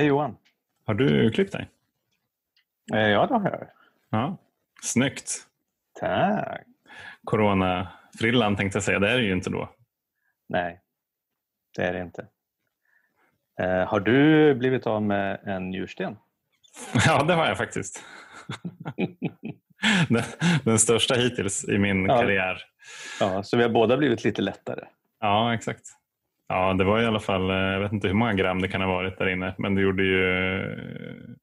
Hej Johan. Har du klippt dig? Eh, Ja, det har jag. Ja. Snyggt. Tack. Corona-frillan tänkte jag säga. Det är det ju inte då. Nej, det är det inte. Eh, har du blivit av med en njursten? Ja, det har jag faktiskt. den, den största hittills i min Ja. karriär. Ja, så vi har båda blivit lite lättare. Ja, exakt. Ja, det var i alla fall, eh, jag vet inte hur många gram det kan ha varit där inne, men det gjorde ju... eh,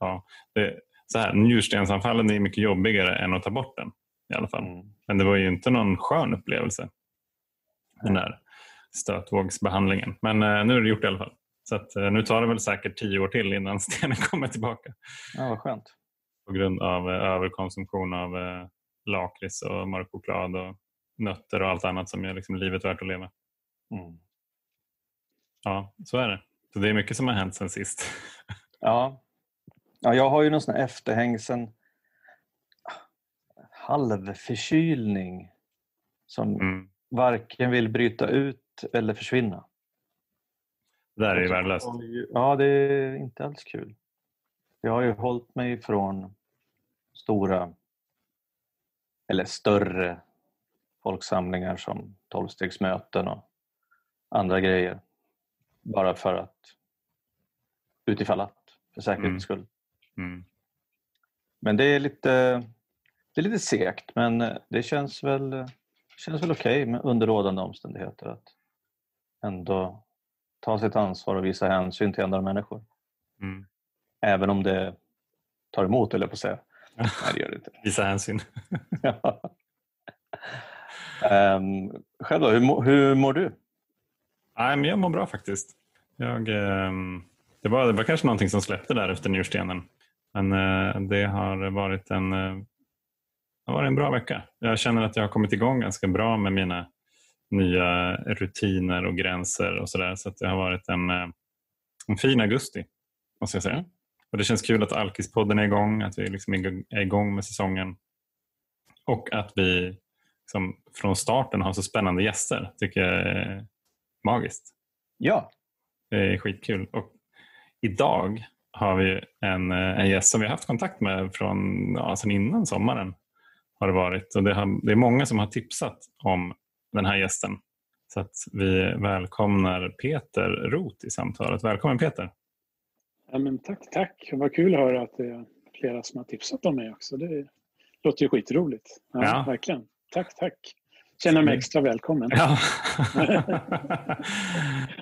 Ja, det, så här, njurstensanfallen är mycket jobbigare än att ta bort den i alla fall. Mm. Men det var ju inte någon skön upplevelse, den där stötvågsbehandlingen. Men eh, nu är det gjort i alla fall. Så att, eh, nu tar det väl säkert tio år till innan stenen kommer tillbaka Ja, vad skönt. på grund av eh, överkonsumtion av lakrits och mörk choklad och nötter och allt annat som gör liksom livet värt att leva. Mm. Ja, så är det. Så det är mycket som har hänt sen sist. Ja. ja, jag har ju någon sån här efterhängsen halvförkylning som Mm. varken vill bryta ut eller försvinna. Det där är ju värdelöst. Ja, det är inte alls kul. Jag har ju hållit mig från stora eller större folksamlingar som tolvstegsmöten och andra grejer. Bara för att utifall att, för säkerhets Mm. skull. Mm. Men det är lite, det är lite segt men det känns väl, känns väl okej med under rådande omständigheter att ändå ta sitt ansvar och visa hänsyn till andra människor. Mm. Även om det tar emot, eller på att säga. Nej, det gör det inte. Visa hänsyn. um, själv då, hur, hur mår du? Nej, men jag mår bra faktiskt. Jag, ehm, det, var, det var kanske någonting som släppte där efter njurstenen. Men eh, det har varit en, eh, det har varit en bra vecka. Jag känner att jag har kommit igång ganska bra med mina nya rutiner och gränser och sådär. Så att det har varit en, eh, en fin augusti, måste jag säga. Och Det känns kul att Alkispodden är igång, att vi liksom är igång med säsongen. Och att vi liksom, från starten har så spännande gäster. tycker jag är magiskt. Ja, det är skitkul. Och idag har vi en, eh, en gäst som vi har haft kontakt med från ja, sedan innan sommaren. har Det varit. Och det, har, det är många som har tipsat om den här gästen. Så att vi välkomnar Peter Roth i samtalet. Välkommen Peter! Ja, men tack, tack. Vad kul att höra att det är flera som har tipsat om mig också. Det låter ju skitroligt. Ja, Ja. Verkligen. Tack, tack. Känner mig extra välkommen. Ja.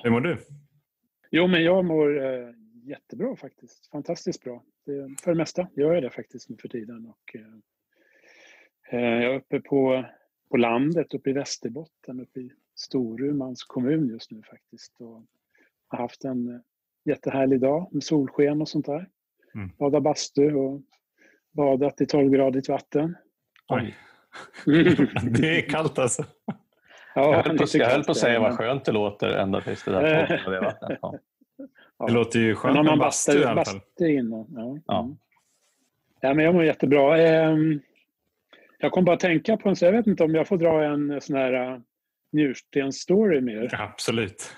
Hur mår du? Jo, men jag mår eh, jättebra faktiskt. Fantastiskt bra. Det, för det mesta gör jag det faktiskt nu för tiden. Och, eh, eh, jag är uppe på, på landet, uppe i Västerbotten, uppe i Storumans kommun just nu faktiskt. Och har haft en eh, jättehärlig dag med solsken och sånt där. Mm. Badat bastu och badat i 12-gradigt vatten. Oj. Mm. Det är kallt alltså. Ja, jag höll på, lite jag höll kallt på att säga vad skönt det låter ända tills det där torkade det vattnet ja. Det låter ju skönt har med man bastu i alla fall. bastu innan. Ja. Ja. Mm. ja, men jag mår jättebra. Ehm, Jag kom bara att tänka på en, så jag vet inte om jag får dra en sån här uh, njurstensstory med er. Absolut.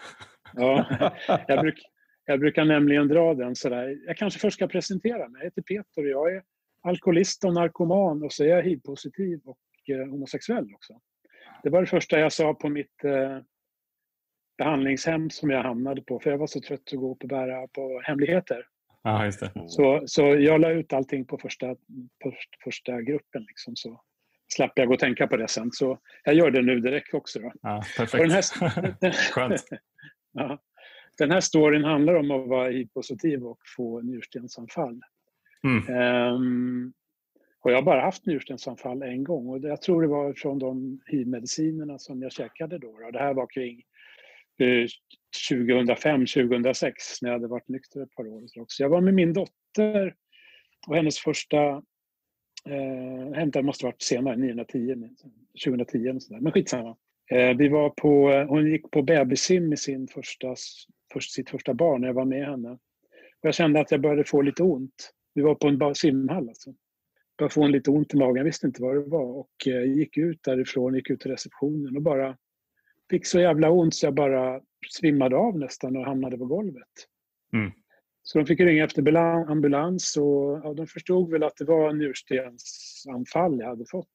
Ja, jag, bruk, jag brukar nämligen dra den sådär. Jag kanske först ska presentera mig. Jag heter Peter och jag är alkoholist och narkoman och så är jag hiv-positiv och eh, homosexuell också. Det var det första jag sa på mitt eh, behandlingshem som jag hamnade på för jag var så trött att gå upp och bära på hemligheter. Ja, just det. Så, så jag la ut allting på första, på första gruppen liksom, så slapp jag gå och tänka på det sen. Så jag gör det nu direkt också. Då. Och perfekt. den, här, Skönt. ja, den här storyn handlar om att vara hiv-positiv och få njurstensanfall. Mm. Ehm, och jag har bara haft njurstensanfall en gång och jag tror det var från de hivmedicinerna som jag käkade då. Det här var kring eh, 2005-2006 när jag hade varit nykter ett par år. Så också. Jag var med min dotter och hennes första Eh, det måste ha varit senare, 910, 2010 eller sådär. Men skitsamma. Eh, vi var på, hon gick på bebissim med sin första, först, sitt första barn när jag var med henne. Och jag kände att jag började få lite ont. Vi var på en simhall. Alltså. Började få en lite ont i magen, visste inte vad det var. Och eh, gick ut därifrån, gick ut till receptionen och bara fick så jävla ont så jag bara svimmade av nästan och hamnade på golvet. Mm. Så de fick ringa efter ambulans och ja, de förstod väl att det var njurstensanfall jag hade fått.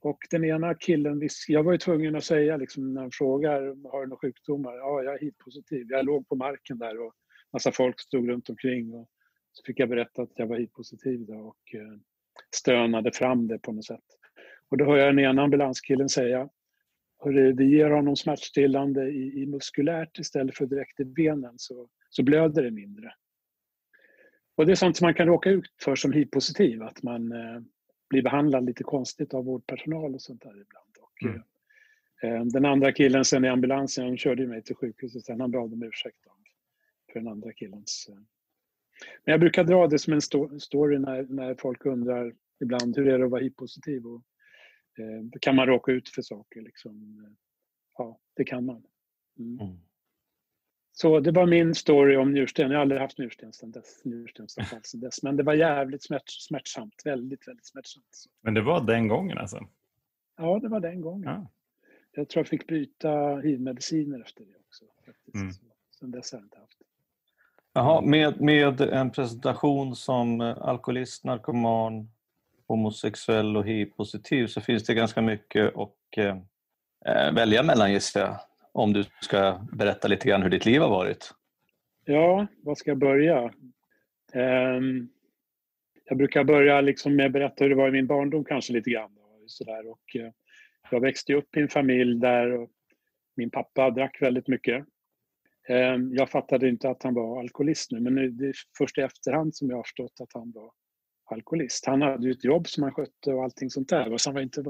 Och den ena killen, jag var ju tvungen att säga liksom, när han frågar har du några sjukdomar? Ja, jag är hiv-positiv. Jag låg på marken där och massa folk stod runt omkring. Och så fick jag berätta att jag var hiv-positiv och eh, stönade fram det på något sätt. Och då hör jag den ena ambulanskillen säga Hörru, vi ger honom smärtstillande i, i muskulärt istället för direkt i benen så, så blöder det mindre. Och det är sånt som man kan råka ut för som hiv-positiv, att man eh, blir behandlad lite konstigt av vårdpersonal och sånt där ibland. Och, mm. eh, den andra killen sen i ambulansen, han körde mig till sjukhuset sen, han bad om ursäkt för den andra killens... Eh. Men jag brukar dra det som en sto story när, när folk undrar ibland hur är det att vara hiv-positiv och eh, kan man råka ut för saker liksom. Ja, det kan man. Mm. Mm. Så det var min story om njursten. Jag har aldrig haft njursten sedan dess, njurstensanfall sedan dess. Men det var jävligt smärt, smärtsamt. Väldigt, väldigt smärtsamt. Men det var den gången alltså? Ja, det var den gången. Ja. Jag tror jag fick byta hivmediciner efter det också. Faktiskt. Mm. Sen dess har jag inte haft. Jaha, med, med en presentation som alkoholist, narkoman, homosexuell och hiv-positiv så finns det ganska mycket att eh, eh, välja mellan gissar jag om du ska berätta lite grann hur ditt liv har varit. Ja, var ska jag börja? Um, jag brukar börja liksom med att berätta hur det var i min barndom kanske lite grann. Och sådär. Och, uh, jag växte upp i en familj där min pappa drack väldigt mycket. Um, jag fattade inte att han var alkoholist nu, men det är först i efterhand som jag har förstått att han var alkoholist. Han hade ju ett jobb som han skötte och allting sånt där. Så han var inte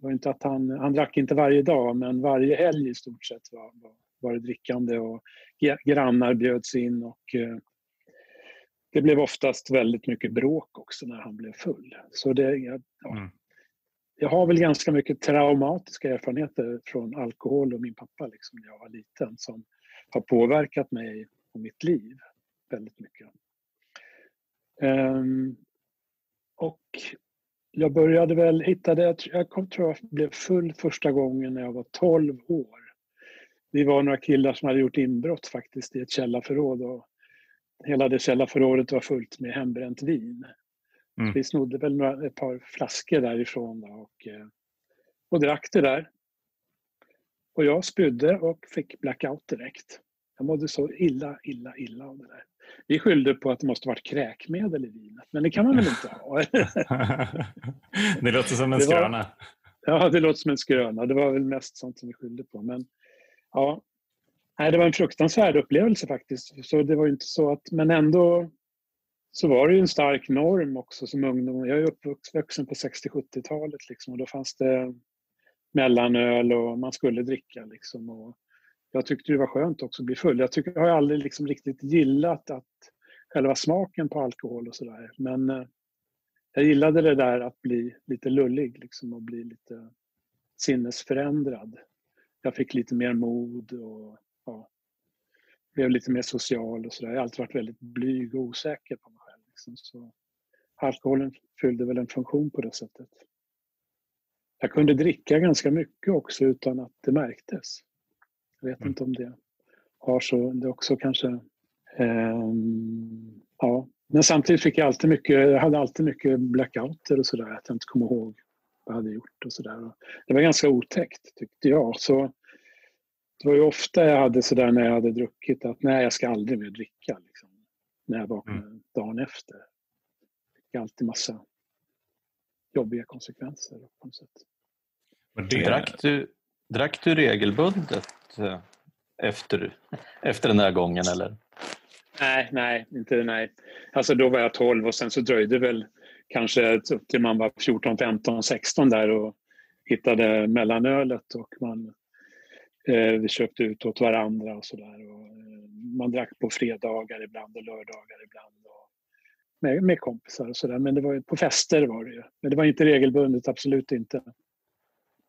var inte att han, han drack inte varje dag, men varje helg i stort sett var, var, var det drickande och grannar bjöds in och eh, det blev oftast väldigt mycket bråk också när han blev full. Så det, ja, mm. Jag har väl ganska mycket traumatiska erfarenheter från alkohol och min pappa liksom, när jag var liten som har påverkat mig och mitt liv väldigt mycket. Um, och jag började väl, hittade, jag kom, tror jag blev full första gången när jag var 12 år. Vi var några killar som hade gjort inbrott faktiskt i ett källarförråd och hela det källarförrådet var fullt med hembränt vin. Mm. vi snodde väl några, ett par flaskor därifrån och, eh, och drack det där. Och jag spydde och fick blackout direkt. Jag mådde så illa, illa, illa av det där. Vi skyllde på att det måste varit kräkmedel i vinet, men det kan man väl inte ha? det låter som en det skröna. Ja, det låter som en skröna. Det var väl mest sånt som vi skyllde på. Men, ja, nej, det var en fruktansvärd upplevelse faktiskt. Så det var inte så att, men ändå så var det ju en stark norm också som ungdom. Jag är uppvuxen på 60-70-talet liksom, och då fanns det mellanöl och man skulle dricka. Liksom, och jag tyckte det var skönt också att bli full. Jag, tycker, jag har aldrig liksom riktigt gillat att själva smaken på alkohol och sådär. Men eh, jag gillade det där att bli lite lullig liksom, och bli lite sinnesförändrad. Jag fick lite mer mod och ja, blev lite mer social och sådär. Jag har alltid varit väldigt blyg och osäker på mig själv. Liksom. Så alkoholen fyllde väl en funktion på det sättet. Jag kunde dricka ganska mycket också utan att det märktes. Jag vet mm. inte om det har så. Det också kanske... Eh, ja. Men samtidigt fick jag alltid mycket, jag hade alltid mycket blackouter och sådär. Att jag inte kom ihåg vad jag hade gjort och sådär. Det var ganska otäckt tyckte jag. Så det var ju ofta jag hade sådär när jag hade druckit att nej, jag ska aldrig mer dricka. Liksom, när jag vaknade mm. dagen efter. Det fick alltid massa jobbiga konsekvenser på något sätt. Det... Drack, du, drack du regelbundet Eh, efter, efter den här gången eller? Nej, nej, inte nej. Alltså då var jag 12 och sen så dröjde väl kanske till man var 14, 15, 16 där och hittade mellanölet och man eh, vi köpte ut åt varandra och sådär. Eh, man drack på fredagar ibland och lördagar ibland. Med, med kompisar och sådär. Men det var ju, på fester var det ju. Men det var inte regelbundet, absolut inte.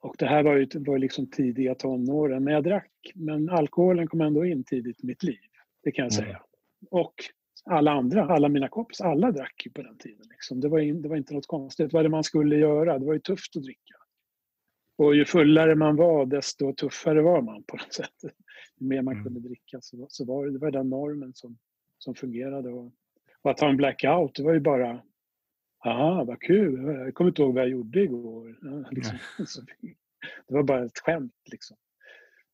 Och det här var ju var liksom tidiga tonåren. Men jag drack. Men alkoholen kom ändå in tidigt i mitt liv. Det kan jag mm. säga. Och alla andra, alla mina kompisar, alla drack ju på den tiden. Liksom. Det, var in, det var inte något konstigt. Vad det man skulle göra? Det var ju tufft att dricka. Och ju fullare man var, desto tuffare var man på något sätt. Ju mer man mm. kunde dricka så, så var det, det var den normen som som fungerade. Och, och att ha en blackout, det var ju bara Aha, vad kul. Jag kommer inte ihåg vad jag gjorde igår. Liksom. Det var bara ett skämt. Liksom.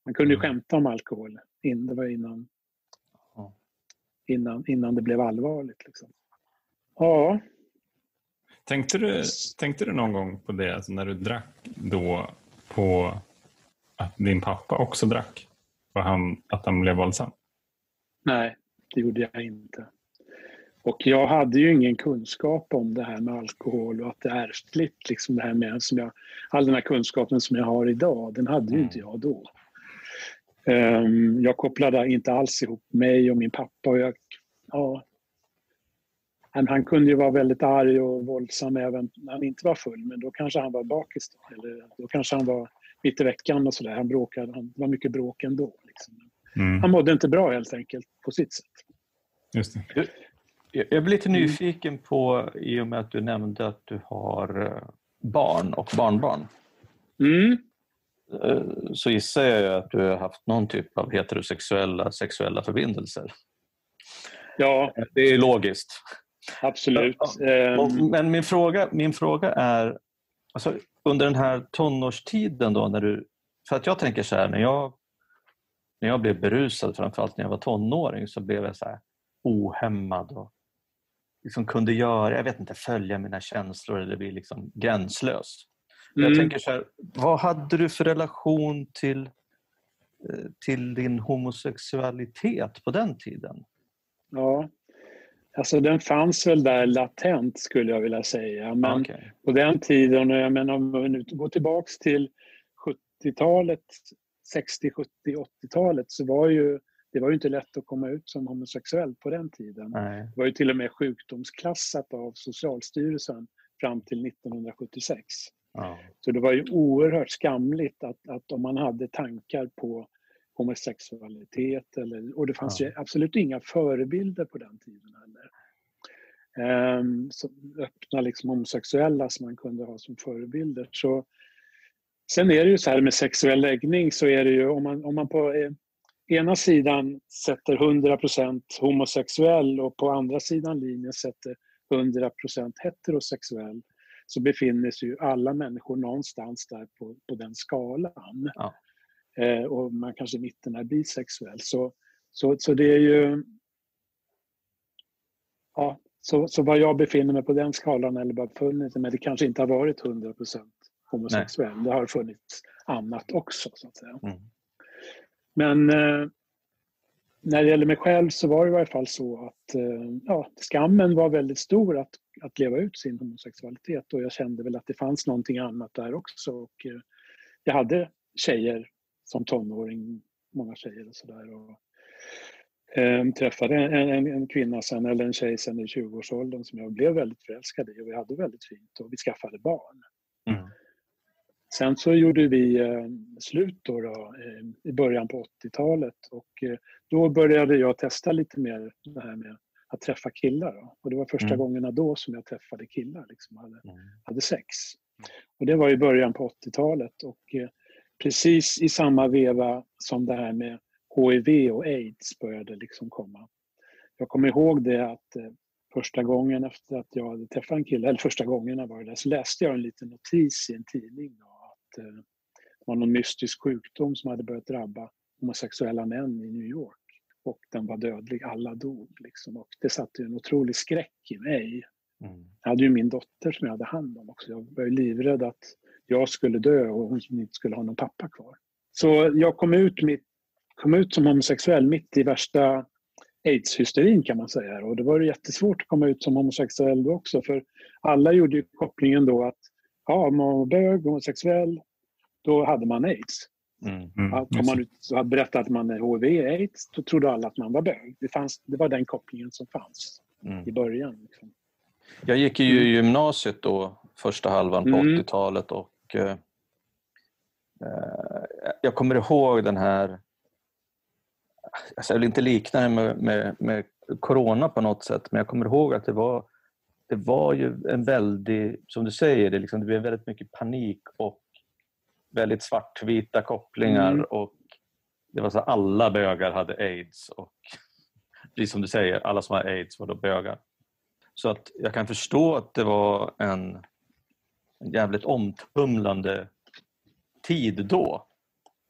Man kunde ju Mm. skämta om alkohol. Det var innan, innan, innan det blev allvarligt. Liksom. Ja, Tänkte du, tänkte du någon gång på det alltså när du drack då på att din pappa också drack? Och han, att han blev våldsam? nej, det gjorde jag inte. Och jag hade ju ingen kunskap om det här med alkohol och att det är ärftligt. Liksom det här med, som jag, all den här kunskapen som jag har idag, den hade ju Mm. inte jag då. Ehm, jag kopplade inte alls ihop mig och min pappa. Och jag, ja, han, han kunde ju vara väldigt arg och våldsam även när han inte var full, men då kanske han var bakis. Då, eller då kanske han var mitt i veckan och sådär. Han bråkade, han, det var mycket bråk ändå. Liksom. Mm, Han mådde inte bra helt enkelt, på sitt sätt. just det. Jag blir lite Mm. nyfiken på, i och med att du nämnde att du har eh, barn och barnbarn, Mm. eh, så gissar jag att du har haft någon typ av heterosexuella sexuella förbindelser. Ja, Det är logiskt. absolut. Ehm, Men min fråga, min fråga är, alltså, under den här tonårstiden då, när du... För att jag tänker så här, när jag, när jag blev berusad, framförallt när jag var tonåring, så blev jag så här ohämmad och liksom kunde göra, jag vet inte, följa mina känslor eller bli liksom gränslös. Jag mm. tänker så här, vad hade du för relation till, eh, till din homosexualitet på den tiden? Ja, alltså den fanns väl där latent skulle jag vilja säga. Men okej. på den tiden, och jag menar om vi nu går tillbaks till 70-talet, 60, 70, 80-talet så var ju det var ju inte lätt att komma ut som homosexuell på den tiden. Nej. Det var ju till och med sjukdomsklassat av Socialstyrelsen fram till 1976. Ja. Så det var ju oerhört skamligt att, att om man hade tankar på homosexualitet eller, och det fanns Ja. ju absolut inga förebilder på den tiden heller. Som öppna liksom homosexuella som man kunde ha som förebilder. Så, sen är det ju så här med sexuell läggning så är det ju om man, om man på eh, ena sidan sätter 100% homosexuell och på andra sidan linjen sätter 100% heterosexuell så befinner sig ju alla människor någonstans där på, på den skalan. Ja. Eh, och man kanske i mitten är bisexuell. Så, så, så det är ju... Ja, så, så var jag befinner mig på den skalan eller bara funnits, men det kanske inte har varit 100% homosexuell. Det har funnits annat också, så att säga. Mm. Men eh, när det gäller mig själv så var det i varje fall så att eh, ja, skammen var väldigt stor att, att leva ut sin homosexualitet och jag kände väl att det fanns någonting annat där också. Och, eh, jag hade tjejer som tonåring, många tjejer och sådär. Och, eh, träffade en, en, en kvinna sen, eller en tjej sen i 20-årsåldern som jag blev väldigt förälskad i och vi hade väldigt fint och vi skaffade barn. Mm. Sen så gjorde vi eh, slut då, då eh, i början på 80-talet och eh, då började jag testa lite mer det här med att träffa killar. Då. Och det var första Mm. gångerna då som jag träffade killar, liksom hade, Mm. hade sex. Och det var i början på 80-talet och precis i samma veva som det här med HIV och aids började liksom komma. Jag kommer ihåg det att första gången efter att jag hade träffat en kille, eller första gångerna var det där, så läste jag en liten notis i en tidning då, det var någon mystisk sjukdom som hade börjat drabba homosexuella män i New York. Och den var dödlig, alla dog. Liksom. Och det satte en otrolig skräck i mig. Mm. Jag hade ju min dotter som jag hade hand om också. Jag var ju livrädd att jag skulle dö och hon inte skulle ha någon pappa kvar. Så jag kom ut, mitt, kom ut som homosexuell mitt i värsta aids-hysterin kan man säga. Och det var jättesvårt att komma ut som homosexuell då också för alla gjorde ju kopplingen då att ja, om man var bög, homosexuell, då hade man aids. Mm. Mm, Att om man hade berättat att man är HIV aids, då trodde alla att man var bög. Det, fanns, det var den kopplingen som fanns Mm. i början. Liksom. Jag gick ju i gymnasiet då, första halvan på Mm. 80-talet och eh, eh, jag kommer ihåg den här... Alltså jag vill inte likna det med, med, med corona på något sätt men jag kommer ihåg att det var, det var ju en väldig, som du säger, det, liksom, det blev väldigt mycket panik och väldigt svartvita kopplingar Mm. och det var så att alla bögar hade aids och precis som du säger, alla som har aids var då bögar. Så att jag kan förstå att det var en, en jävligt omtumlande tid då.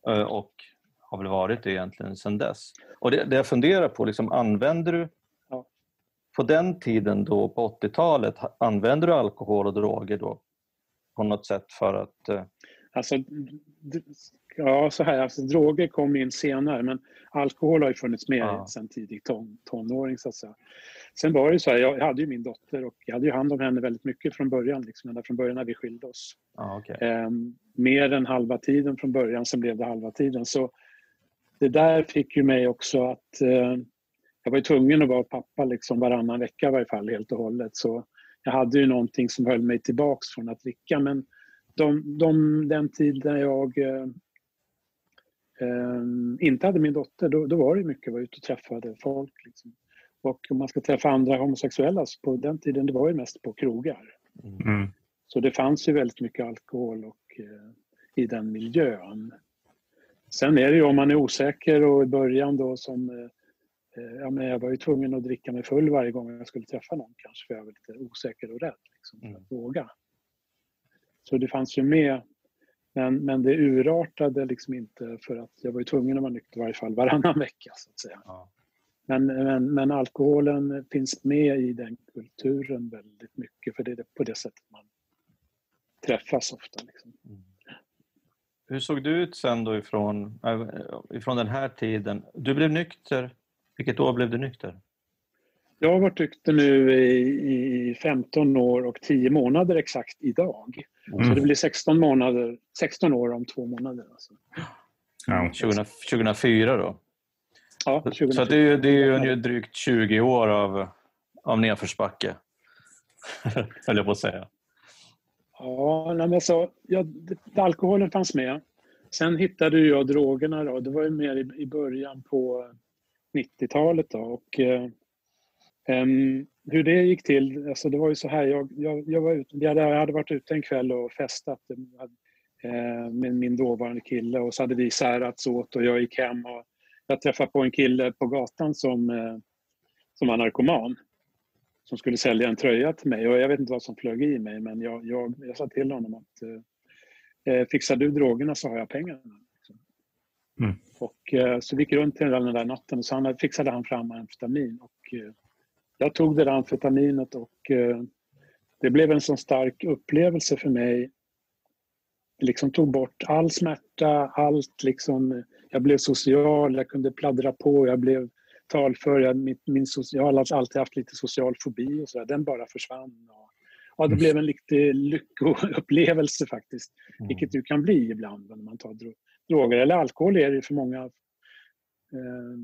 Eh, och har väl varit det egentligen sedan dess. Och det, det jag funderar på, liksom, använder du. På den tiden då på 80-talet, ha- använder du alkohol och droger då på något sätt för att... eh, Alltså, ja, så här, alltså, droger kom in senare men alkohol har ju funnits med Ja. sedan tidig ton, tonåring så att säga. Sen var det ju så här, jag hade ju min dotter och jag hade ju hand om henne väldigt mycket från början, liksom, ända från början när vi skilde oss. Ja, okej. Ehm, mer än halva tiden från början, sen blev det halva tiden. Så det där fick ju mig också att eh, jag var ju tvungen att vara pappa liksom varannan vecka i varje fall helt och hållet. Så jag hade ju någonting som höll mig tillbaks från att dricka. Men de, de, den tiden jag eh, eh, inte hade min dotter, då, då var det mycket att vara ute och träffade folk. Liksom. Och om man ska träffa andra homosexuella, så på den tiden det var ju mest på krogar. Mm. Så det fanns ju väldigt mycket alkohol och, eh, i den miljön. Sen är det ju om man är osäker och i början då som... Eh, eh, ja, men jag var ju tvungen att dricka mig full varje gång jag skulle träffa någon kanske för jag var lite osäker och rädd liksom, för Mm. att våga. Så det fanns ju med. Men, men det urartade liksom inte för att jag var ju tvungen att vara nykter i varje fall varannan vecka så att säga. Ja. Men, men, men alkoholen finns med i den kulturen väldigt mycket för det är på det sättet man träffas ofta. Liksom. Mm. Hur såg du ut sen då ifrån, äh, ifrån den här tiden? Du blev nykter. Vilket år blev du nykter? Jag har varit nykter nu i, i 15 år och 10 månader exakt idag. Så Mm. det blir 16, månader, 16 år om två månader. Alltså. Ja. 20, 2004 då? Ja, Så 2004. det är ju, det är ju ungefär drygt 20 år av, av nedförsbacke. Höll jag på att säga. Ja, men alltså, ja, det, alkoholen fanns med. Sen hittade ju jag drogerna. Då. Det var ju mer i, i början på 90-talet. Då. Och, eh, hur det gick till, alltså det var ju så här. Jag, jag, jag, var ute, jag, hade, varit ute en kväll och festat eh, med min dåvarande kille och så hade vi särats åt och jag gick hem och jag träffade på en kille på gatan som, eh, som var narkoman som skulle sälja en tröja till mig. Och jag vet inte vad som flög i mig, men jag, jag, jag sa till honom att eh, eh fixar du drogerna så har jag pengarna. Mm. Och, eh, så vi gick runt hela den där natten och så han, fixade han fram amfetamin. Och, eh, jag tog det där amfetaminet och eh, det blev en sån stark upplevelse för mig. Det liksom tog bort all smärta, allt liksom. Jag blev social, jag kunde pladdra på, jag blev talför. Jag, min, min, jag har alltid haft lite social fobi och så där. Den bara försvann. Och, ja, det Mm. blev en riktig lyckoupplevelse faktiskt. Mm. Vilket du kan bli ibland när man tar droger. Eller alkohol är det ju för många eh,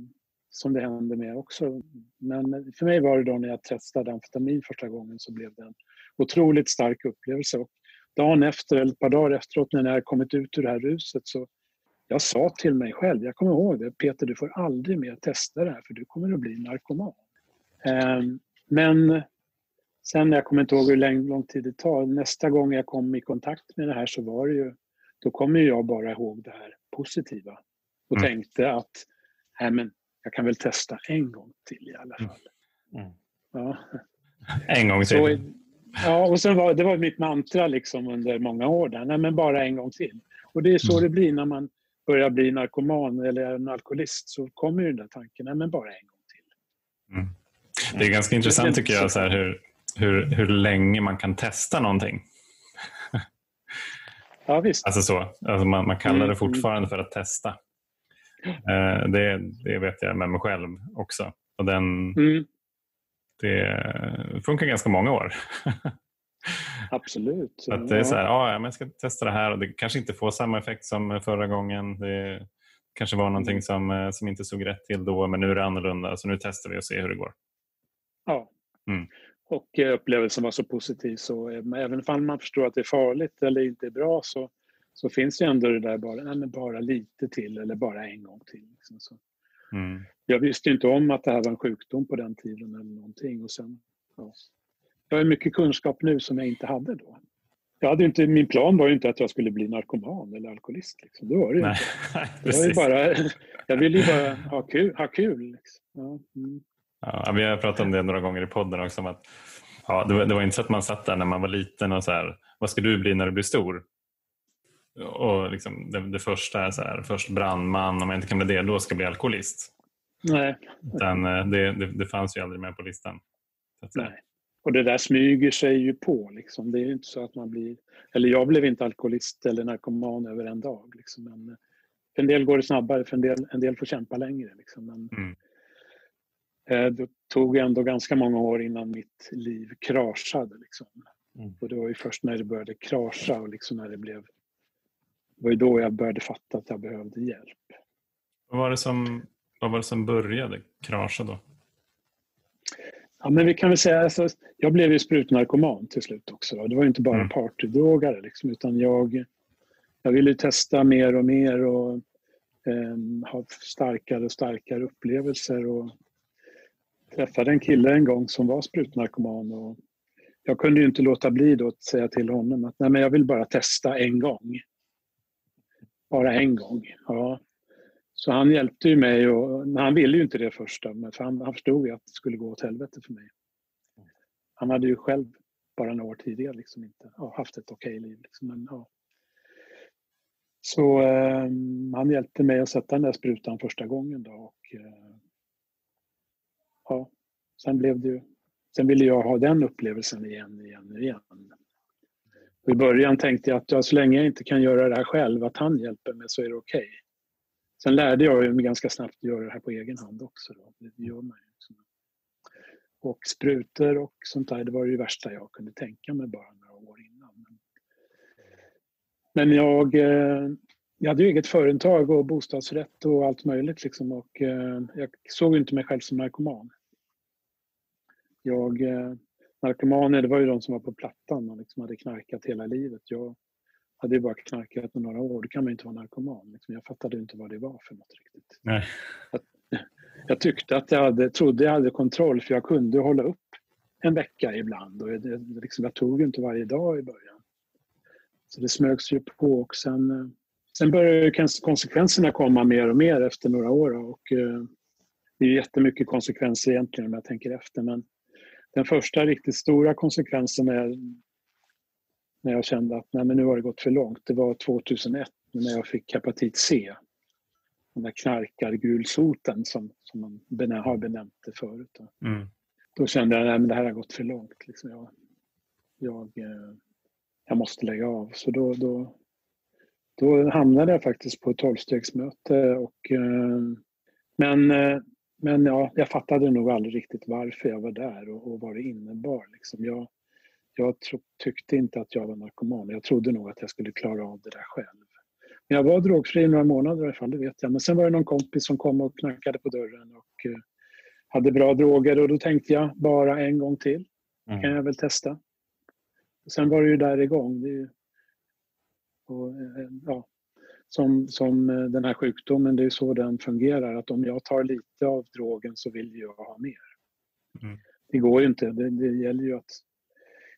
som det händer med också. Men för mig var det då när jag testade amfetamin första gången så blev det en otroligt stark upplevelse. Och dagen efter, eller ett par dagar efteråt när jag hade kommit ut ur det här ruset så jag sa till mig själv, jag kommer ihåg det, Peter du får aldrig mer testa det här för du kommer att bli narkoman. Eh, men sen, jag kommer inte ihåg hur lång, lång tid det tar, nästa gång jag kom i kontakt med det här så var det ju, då kommer jag bara ihåg det här positiva. Och Mm. tänkte att, nej men jag kan väl testa en gång till i alla fall. Mm. Ja. En gång Så, till. ja, och sen var, det var mitt mantra liksom under många år där. Nej, men bara en gång till. Och det är så Mm. det blir när man börjar bli narkoman eller en alkoholist. Så kommer ju den där tanken, nej men bara en gång till. Mm. Det är ganska intressant tycker jag så här, hur, hur, hur länge man kan testa någonting. Ja visst. Alltså så, alltså man, man kallar Mm, det fortfarande för att testa. Eh, det, det vet jag med mig själv också. Och den, Mm, det funkar ganska många år. absolut. Så att det är så här, ja, men jag ska testa det här och det kanske inte får samma effekt som förra gången. Det kanske var någonting som, eh, som inte såg rätt till då men nu är det annorlunda så nu testar vi och ser hur det går. Ja. Mm. Och eh, upplevelsen var så positiv så eh, även om man förstår att det är farligt eller inte bra så, så finns ju ändå det där bara, nej, bara lite till eller bara en gång till. Liksom. Så Mm. jag visste inte om att det här var en sjukdom på den tiden eller någonting. Och sen, ja. Jag har mycket kunskap nu som jag inte hade då. Jag hade inte, min plan var ju inte att jag skulle bli narkoman eller alkoholist. Liksom. Det var det ju inte. Precis. bara, jag ville ju bara ha kul. Ha kul liksom. ja, mm. Ja, vi har pratat om det några gånger i podden också. Att, ja, det, var, det var inte så att man satt där när man var liten och så här, vad ska du bli när du blir stor? Och liksom, det, det första är så här, först brandman, om jag inte kan bli det, då ska jag bli alkoholist. Nej. Den, det, det, det fanns ju aldrig med på listan. Nej. Och det där smyger sig ju på. Liksom. Det är ju inte så att man blir... Eller jag blev inte alkoholist eller narkoman över en dag. Liksom. Men för en del går det snabbare, för en del, en del får kämpa längre. Liksom. Men, Mm. Eh, det tog ändå ganska många år innan mitt liv kraschade. Liksom. Mm. Och det var ju först när det började krascha och liksom när det blev... Det var ju då jag började fatta att jag behövde hjälp. Vad, var det som, vad var det som började krascha då? Ja, men vi kan väl säga, alltså, jag blev ju sprutnarkoman till slut också. Då. Det var inte bara Mm. partydrogare liksom, utan jag, jag ville ju testa mer och mer och ehm, ha starkare och starkare upplevelser. Och träffade en kille en gång som var sprutnarkoman och jag kunde ju inte låta bli då att säga till honom att Nej, men jag vill bara testa en gång. Bara en gång. Ja. Så han hjälpte ju mig, och, men han ville ju inte det första, men för han, han förstod ju att det skulle gå åt helvete för mig. Han hade ju själv bara några år tidigare liksom inte ja, haft ett okej liv. Liksom, men, ja. Så eh, han hjälpte mig att sätta den där sprutan första gången. Då, och, eh, ja, sen, blev det ju, sen ville jag ha den upplevelsen igen, igen, igen. Och I början tänkte jag att ja, så länge jag inte kan göra det här själv, att han hjälper mig så är det okej. Sen lärde jag mig ganska snabbt att göra det här på egen hand också. Då. Det gör man ju. liksom. Och sprutor och sånt där, det var det värsta jag kunde tänka mig bara några år innan. Men jag, eh, jag hade ju eget företag och bostadsrätt och allt möjligt. Liksom, och eh, jag såg inte mig själv som narkoman. Jag, eh, narkomaner, det var ju de som var på Plattan och liksom hade knarkat hela livet. Jag hade ju bara knarkat i några år, då kan man ju inte vara narkoman. Liksom. Jag fattade inte vad det var för något riktigt. Nej. Jag tyckte att jag hade, trodde jag hade kontroll för jag kunde hålla upp en vecka ibland. Och det, liksom, jag tog ju inte varje dag i början. Så det smögs ju på och sen, eh, sen började konsekvenserna komma mer och mer efter några år. Och, eh, det är jättemycket konsekvenser egentligen om jag tänker efter. Men den första riktigt stora konsekvensen är när jag kände att nej, men nu har det gått för långt. Det var 2001 när jag fick hepatit C. Den där knarkargulsoten som, som man benä, har benämnt det förut. Då, Mm. då kände jag att det här har gått för långt. Liksom jag, jag, eh, jag måste lägga av. Så då, då, då hamnade jag faktiskt på ett tolvstegsmöte. Och, eh, men eh, men ja, jag fattade nog aldrig riktigt varför jag var där och, och vad det innebar. Liksom jag jag tro, tyckte inte att jag var narkoman. Jag trodde nog att jag skulle klara av det där själv. Men jag var drogfri i några månader i alla fall, det vet jag. Men sen var det någon kompis som kom och knackade på dörren och eh, hade bra droger och då tänkte jag bara en gång till kan Mm. jag väl testa. Och sen var det ju där igång. Det ju, och, eh, ja, som, som eh, den här sjukdomen, det är så den fungerar. Att om jag tar lite av drogen så vill jag ha mer. Mm. Det går ju inte. Det, det gäller ju att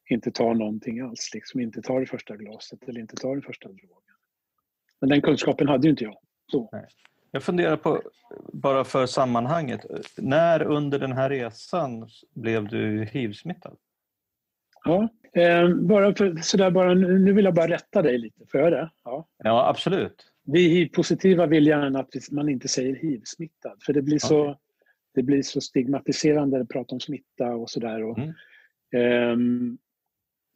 inte ta någonting alls. Liksom inte ta det första glaset eller inte ta den första drogen. Men den kunskapen hade ju inte jag. Så. Jag funderar på, bara för sammanhanget, när under den här resan blev du hiv-smittad? Ja, eh, bara för, sådär bara, nu vill jag bara rätta dig lite. Får jag det? Ja. Ja, absolut. Vi hiv-positiva vill gärna att man inte säger hiv-smittad. För det blir så, Okej. det blir så stigmatiserande att prata om smitta och sådär. Och, Mm. ehm,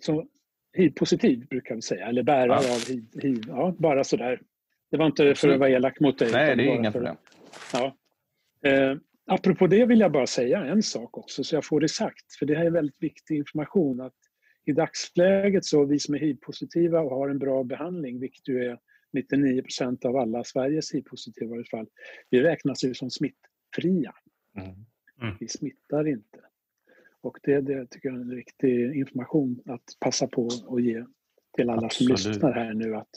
så hiv-positiv brukar vi säga, eller bärare Ja. av hiv, hiv. Ja, bara sådär. Det var inte för Absolut. att vara elak mot dig. Nej, det är inga för- problem. Ja. Eh, apropå det vill jag bara säga en sak också, så jag får det sagt. För det här är väldigt viktig information. att I dagsläget så vi som är hiv-positiva och har en bra behandling, vilket ju är 99 procent av alla Sveriges hiv-positiva i alla fall, vi räknas ju som smittfria. Mm. Vi smittar inte. Och det, det tycker jag är en riktig information att passa på och ge till alla Absolut. som lyssnar här nu. Att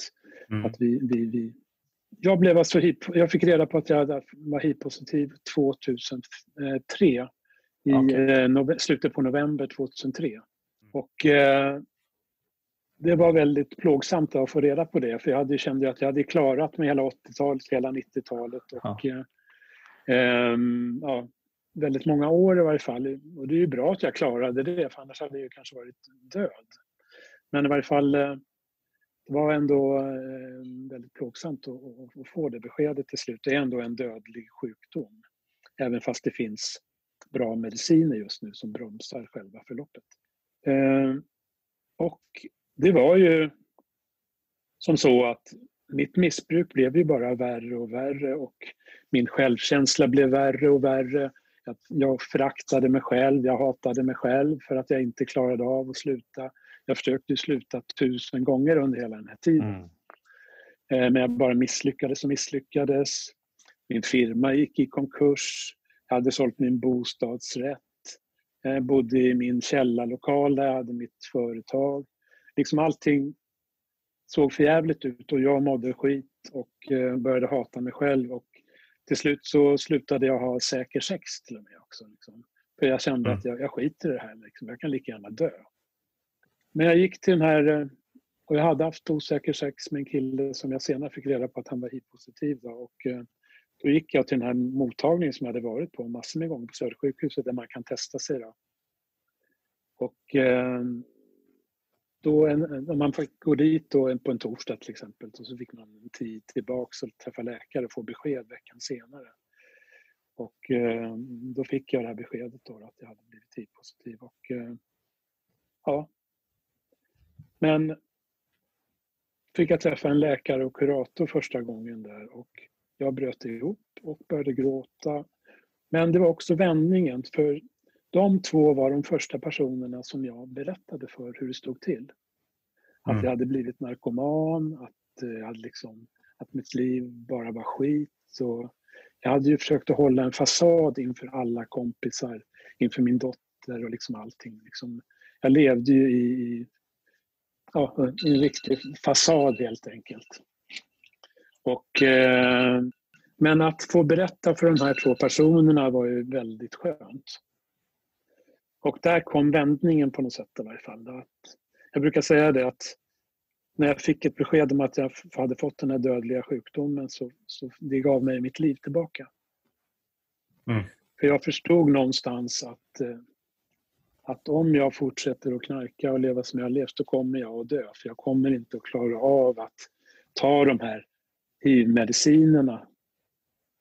Mm. att vi, vi, vi... Jag, blev alltså HIV, jag fick reda på att jag var hiv-positiv 2003. I Okej. eh, nove- slutet på november 2003. Och eh, det var väldigt plågsamt att få reda på det. För jag hade, kände att jag hade klarat mig hela 80-talet, hela 90-talet. Och, eh, ehm, ja, väldigt många år i varje fall. Och det är ju bra att jag klarade det, för annars hade jag kanske varit död. Men i varje fall, eh, det var ändå eh, väldigt plågsamt att få det beskedet till slut. Det är ändå en dödlig sjukdom. Även fast det finns bra mediciner just nu som bromsar själva förloppet. Eh, och det var ju som så att mitt missbruk blev ju bara värre och värre och min självkänsla blev värre och värre. Jag föraktade mig själv, jag hatade mig själv för att jag inte klarade av att sluta. Jag försökte sluta tusen gånger under hela den här tiden. Mm. Eh, men jag bara misslyckades och misslyckades. Min firma gick i konkurs. Jag hade sålt min bostadsrätt. Jag bodde i min källarlokal där jag hade mitt företag. Liksom allting såg för jävligt ut och jag mådde skit och eh, började hata mig själv. Och till slut så slutade jag ha säker sex till och med också. Liksom. För jag kände mm. att jag, jag skiter i det här. Liksom. Jag kan lika gärna dö. Men jag gick till den här eh, och jag hade haft osäker sex med en kille som jag senare fick reda på att han var hiv-positiv. Och eh, då gick jag till den här mottagningen som jag hade varit på massor med gånger på Södersjukhuset där man kan testa sig. Då. Och eh, då en, om man fick gå dit då på en torsdag till exempel och så fick man en tid tillbaks och träffa läkare och få besked veckan senare. Och eh, då fick jag det här beskedet då att jag hade blivit hiv-positiv. Och, eh, ja. Men fick jag träffa en läkare och kurator första gången där och jag bröt ihop och började gråta. Men det var också vändningen för de två var de första personerna som jag berättade för hur det stod till. Att mm. jag hade blivit narkoman, att, jag hade liksom, att mitt liv bara var skit. Och jag hade ju försökt att hålla en fasad inför alla kompisar, inför min dotter och liksom allting. Liksom, jag levde ju i ja, en riktig fasad helt enkelt. Och, eh, men att få berätta för de här två personerna var ju väldigt skönt. Och där kom vändningen på något sätt i varje fall. Att jag brukar säga det att när jag fick ett besked om att jag hade fått den här dödliga sjukdomen så, så det gav mig mitt liv tillbaka. Mm. För jag förstod någonstans att, eh, att om jag fortsätter att knarka och leva som jag har levt, då kommer jag att dö. För jag kommer inte att klara av att ta de här hiv-medicinerna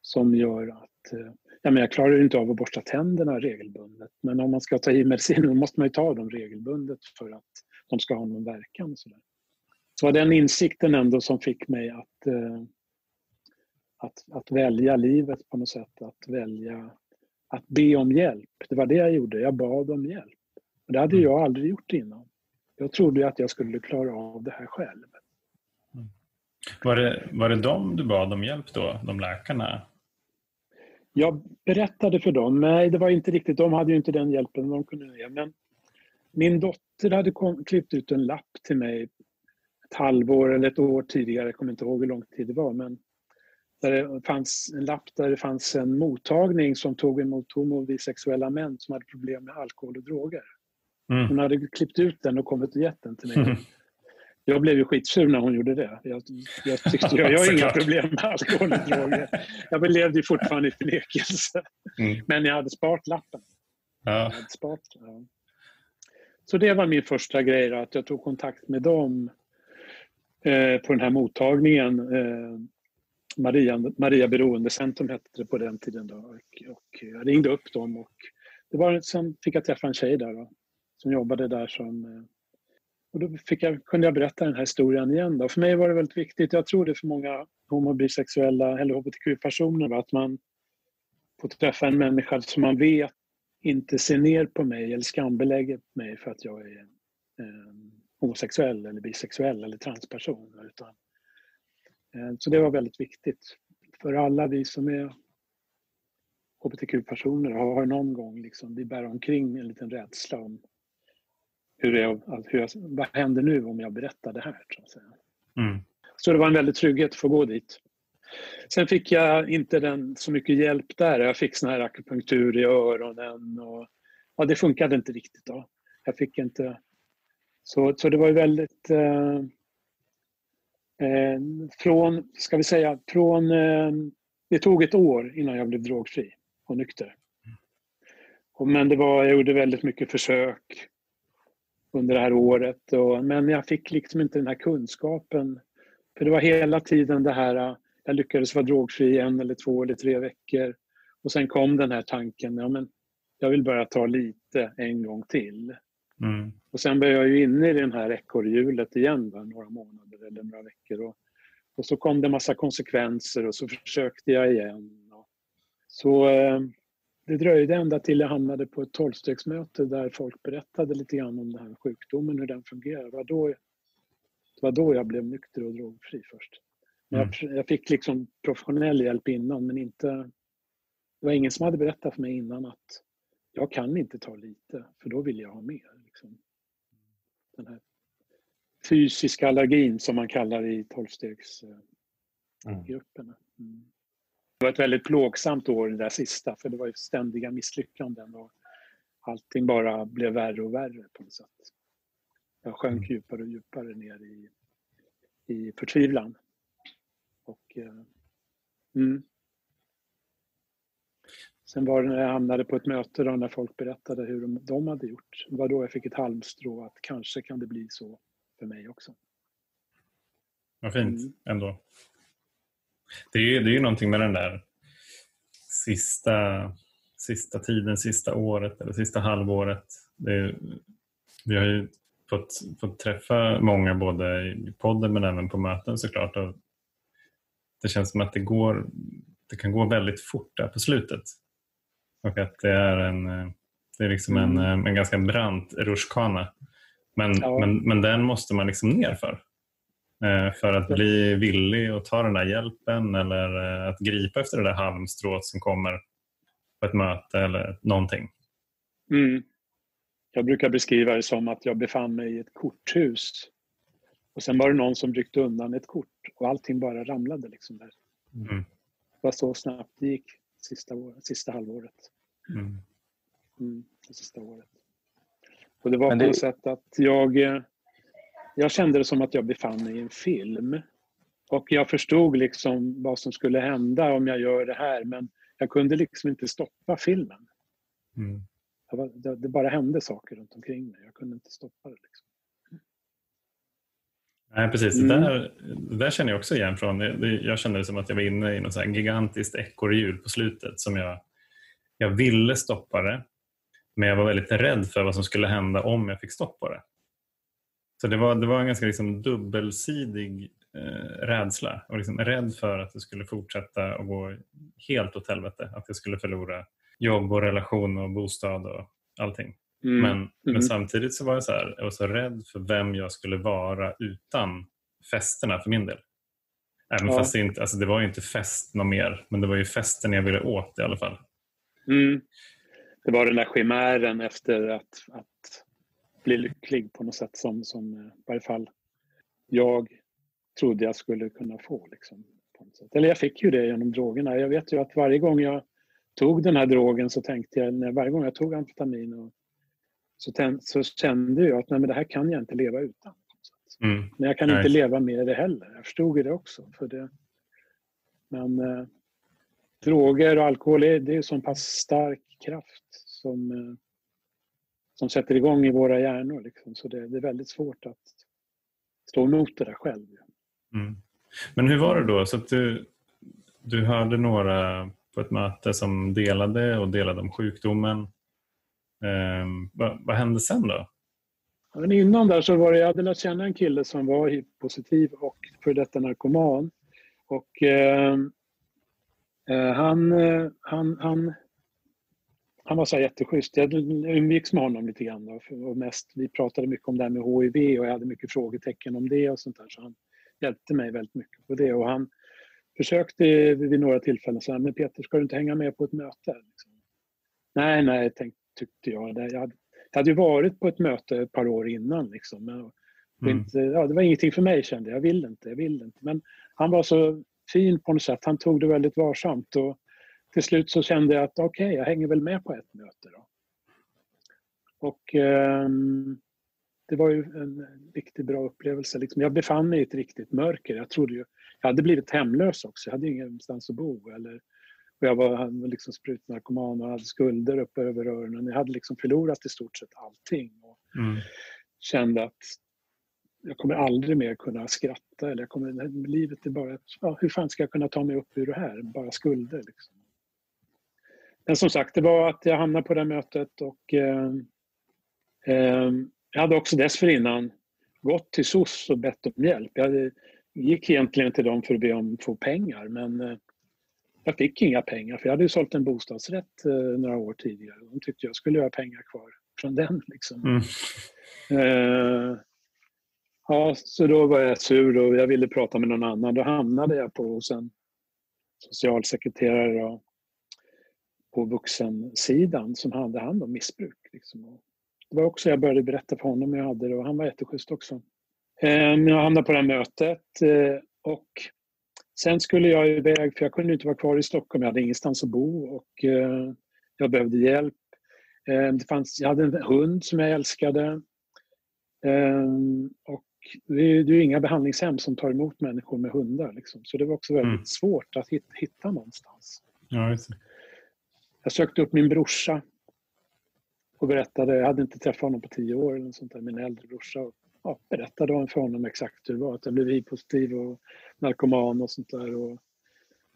som gör att eh, Ja, men jag klarar inte av att borsta tänderna regelbundet. Men om man ska ta i mediciner måste man ju ta dem regelbundet för att de ska ha någon verkan. Så, där. så var den insikten ändå som fick mig att, eh, att, att välja livet på något sätt. Att välja att be om hjälp. Det var det jag gjorde. Jag bad om hjälp. Och det hade mm. jag aldrig gjort innan. Jag trodde att jag skulle klara av det här själv. Mm. Var, det, var det dem du bad om hjälp då, de läkarna? Jag berättade för dem, nej det var inte riktigt, de hade ju inte den hjälpen de kunde ge. Men min dotter hade klippt ut en lapp till mig ett halvår eller ett år tidigare, jag kommer inte ihåg hur lång tid det var. Men där det fanns en lapp där det fanns en mottagning som tog emot homo och bisexuella män som hade problem med alkohol och droger. Mm. Hon hade klippt ut den och kommit och gett den till mig. Jag blev ju skitsur när hon gjorde det. Jag, jag tyckte jag, jag har inga problem med alkohol och droger. Jag levde ju fortfarande i förnekelse. Mm. Men jag hade sparat lappen. Ja. Sparat, ja. Så det var min första grej, då, att jag tog kontakt med dem eh, på den här mottagningen. Eh, Maria, Maria Beroendecentrum hette det på den tiden. Då, och, och jag ringde upp dem och det var, sen fick jag träffa en tjej där då, som jobbade där som eh, och då fick jag, kunde jag berätta den här historien igen. Då. För mig var det väldigt viktigt, jag tror det för många homo bisexuella eller hbtq-personer, att man får träffa en människa som man vet inte ser ner på mig eller skambelägger mig för att jag är eh, homosexuell eller bisexuell eller transperson. Utan, eh, så det var väldigt viktigt. För alla vi som är hbtq-personer har någon gång liksom, vi bär omkring en liten rädsla om hur är, hur jag, vad händer nu om jag berättar det här? Så. Mm. så det var en väldig trygghet att få gå dit. Sen fick jag inte den, så mycket hjälp där. Jag fick sån här akupunktur i öronen och ja, det funkade inte riktigt. då. Jag fick inte... Så, så det var ju väldigt... Eh, eh, från, ska vi säga, från... Eh, det tog ett år innan jag blev drogfri och nykter. Men det var, jag gjorde väldigt mycket försök under det här året. Och, men jag fick liksom inte den här kunskapen. För det var hela tiden det här, jag lyckades vara drogfri en eller två eller tre veckor. Och sen kom den här tanken, ja men jag vill bara ta lite en gång till. Mm. Och sen var jag ju inne i det här ekorrhjulet igen, va, några månader eller några veckor. Och, och så kom det massa konsekvenser och så försökte jag igen. Så eh, det dröjde ända till jag hamnade på ett tolvstegsmöte där folk berättade lite grann om den här sjukdomen, hur den fungerar. Det var då, det var då jag blev nykter och drogfri först. Mm. Jag, jag, fick liksom professionell hjälp innan men inte... Det var ingen som hade berättat för mig innan att jag kan inte ta lite för då vill jag ha mer. Liksom. Den här fysiska allergin som man kallar i tolvstegsgrupperna. Mm. Det var ett väldigt plågsamt år det där sista för det var ju ständiga misslyckanden och allting bara blev värre och värre på något sätt. Jag sjönk mm. djupare och djupare ner i, i förtvivlan. Och, eh, mm. Sen var det när jag hamnade på ett möte då, när folk berättade hur de, de hade gjort. Det var då jag fick ett halmstrå att kanske kan det bli så för mig också. Vad fint mm. ändå. Det är ju det är någonting med den där sista, sista tiden, sista året eller sista halvåret. Är, vi har ju fått, fått träffa många både i podden men även på möten såklart. Och det känns som att det, går, det kan gå väldigt fort där på slutet. Och att det är en, det är liksom en, mm. en ganska brant rutschkana. Men, ja. men, men den måste man liksom ner för. Eh, för att bli villig att ta den där hjälpen eller eh, att gripa efter det där halmstrået som kommer på ett möte eller någonting. Mm. Jag brukar beskriva det som att jag befann mig i ett korthus och sen var det någon som ryckte undan ett kort och allting bara ramlade. Liksom där. Mm. Det var så snabbt det gick sista, år, sista halvåret. Mm. Mm, det sista året. Och det var det... på något sätt att jag eh, jag kände det som att jag befann mig i en film. Och jag förstod liksom vad som skulle hända om jag gör det här men jag kunde liksom inte stoppa filmen. Mm. Var, det, bara hände saker runt omkring mig. Jag kunde inte stoppa det. Liksom. Nej, precis. Mm. Det, där, det där känner jag också igen från. Jag kände det som att jag var inne i något så gigantiskt ekorrhjul på slutet som jag, jag ville stoppa det. Men jag var väldigt rädd för vad som skulle hända om jag fick stopp på det. Så det var, det var en ganska liksom dubbelsidig eh, rädsla. Och liksom rädd för att det skulle fortsätta att gå helt åt helvete. Att jag skulle förlora jobb och relation och bostad och allting. Mm. Men, mm. men samtidigt så var jag så här, jag var så rädd för vem jag skulle vara utan festerna för min del. Även ja. fast det inte, alltså det var ju inte fest något mer, men det var ju festen jag ville åt i alla fall. Mm. Det var den där chimären efter att, att bli lycklig på något sätt som, som eh, i varje fall jag trodde jag skulle kunna få. Liksom, på något sätt. Eller jag fick ju det genom drogerna. Jag vet ju att varje gång jag tog den här drogen så tänkte jag, när varje gång jag tog amfetamin och, så, tänd, så kände jag att nej, men det här kan jag inte leva utan. Mm. Men jag kan inte leva med det heller. Jag förstod det också. För det. Men eh, droger och alkohol är, det är så pass stark kraft som eh, som sätter igång i våra hjärnor. Liksom. Så det, det, är väldigt svårt att stå emot det där själv. Mm. Men hur var det då? Så du, du hörde några på ett möte som delade och delade om sjukdomen. Eh, vad, vad, hände sen då? Men innan där så var det, jag hade lärt känna en kille som var hiv-positiv och för detta narkoman. Och eh, eh han, han, han han var så jätteschysst. Jag umgicks med honom lite grann. Då, och mest, vi pratade mycket om det här med HIV och jag hade mycket frågetecken om det och sånt där. Så han hjälpte mig väldigt mycket på det. Och han försökte vid några tillfällen säga, men Peter ska du inte hänga med på ett möte? Liksom. Nej, nej, tänkte, tyckte jag. Jag hade, jag hade ju varit på ett möte ett par år innan. Liksom, men, mm. inte, ja, det var ingenting för mig kände jag. Jag vill inte, jag vill inte. Men han var så fin på något sätt. Han tog det väldigt varsamt. Och, till slut så kände jag att okej, okay, jag hänger väl med på ett möte då. Och eh, det var ju en riktigt bra upplevelse. Liksom, jag befann mig i ett riktigt mörker. Jag trodde ju, jag hade blivit hemlös också. Jag hade ingenstans att bo. Eller, Och jag var liksom sprutnarkoman och hade skulder upp över öronen. Jag hade liksom förlorat i stort sett allting. Och Mm. kände att jag kommer aldrig mer kunna skratta. Eller jag kommer, livet är bara ja, hur fan ska jag kunna ta mig upp ur det här? Bara skulder. Liksom. Men som sagt, det var att jag hamnade på det mötet och eh, eh, jag hade också dessförinnan gått till SOS och bett om hjälp. Jag hade, gick egentligen till dem för att be om att få pengar men eh, jag fick inga pengar för jag hade ju sålt en bostadsrätt eh, några år tidigare. De tyckte jag skulle ha pengar kvar från den. Liksom. Mm. Eh, ja, så då var jag sur och jag ville prata med någon annan. Då hamnade jag på hos en socialsekreterare och, på vuxensidan som hade hand om missbruk. Liksom. Det var också jag började berätta för honom hur jag hade det och han var jätteschysst också. Eh, jag hamnade på det här mötet eh, och sen skulle jag iväg, för jag kunde inte vara kvar i Stockholm. Jag hade ingenstans att bo och eh, jag behövde hjälp. Det fanns, jag hade en hund som jag älskade. Och det är, det är inga behandlingshem som tar emot människor med hundar. Liksom. Så det var också väldigt Mm. svårt att hitta, hitta någonstans. Ja. Jag sökte upp min brorsa och berättade, jag hade inte träffat honom på tio år, eller sånt där, min äldre brorsa. Och, ja, berättade för honom exakt hur det var, att jag blev hiv-positiv och narkoman och sånt där. Och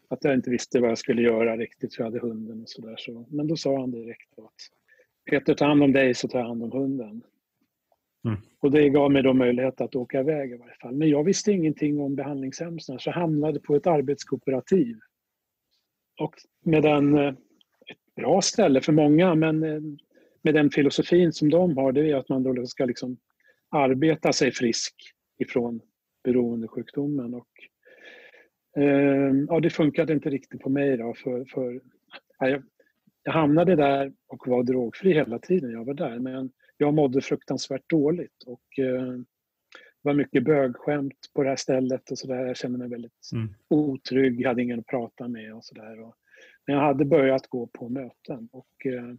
att jag inte visste vad jag skulle göra riktigt för jag hade hunden och sådär. Så, men då sa han direkt att Peter, ta hand om dig så tar jag hand om hunden. Mm. Och det gav mig då möjlighet att åka iväg i varje fall. Men jag visste ingenting om behandlingshem så jag hamnade på ett arbetskooperativ. Och med den, eh, bra ställe för många, men eh, med den filosofin som de har, det är att man då ska liksom arbeta sig frisk ifrån beroendesjukdomen. Och, eh, ja, det funkade inte riktigt på mig då. För, för, ja, jag, jag hamnade där och var drogfri hela tiden jag var där. Men jag mådde fruktansvärt dåligt och eh, det var mycket bögskämt på det här stället och sådär. Jag kände mig väldigt Mm. otrygg, hade ingen att prata med och sådär. Men jag hade börjat gå på möten och eh,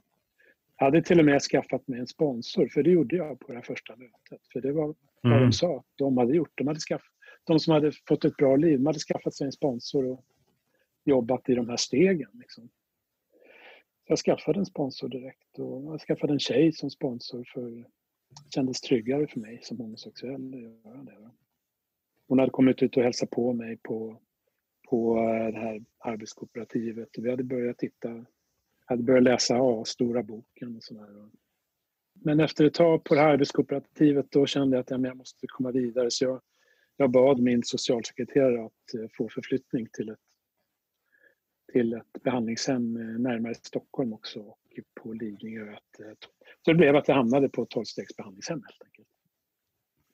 hade till och med skaffat mig en sponsor, för det gjorde jag på det här första mötet. För det var vad Mm. de sa att de hade gjort. De, hade skaff, de som hade fått ett bra liv, de hade skaffat sig en sponsor och jobbat i de här stegen. Liksom. Så jag skaffade en sponsor direkt och jag skaffade en tjej som sponsor för det kändes tryggare för mig som homosexuell att göra det. Hon hade kommit ut och hälsat på mig på, på eh, det här arbetskooperativet och vi hade börjat titta, hade börjat läsa A, stora boken och sådär. Men efter ett tag på det här arbetskooperativet då kände jag att ja, jag måste komma vidare så jag, jag bad min socialsekreterare att eh, få förflyttning till ett, till ett behandlingshem eh, närmare Stockholm också och på Lidingö. Så det blev att jag hamnade på ett tolvstegsbehandlingshem. helt enkelt.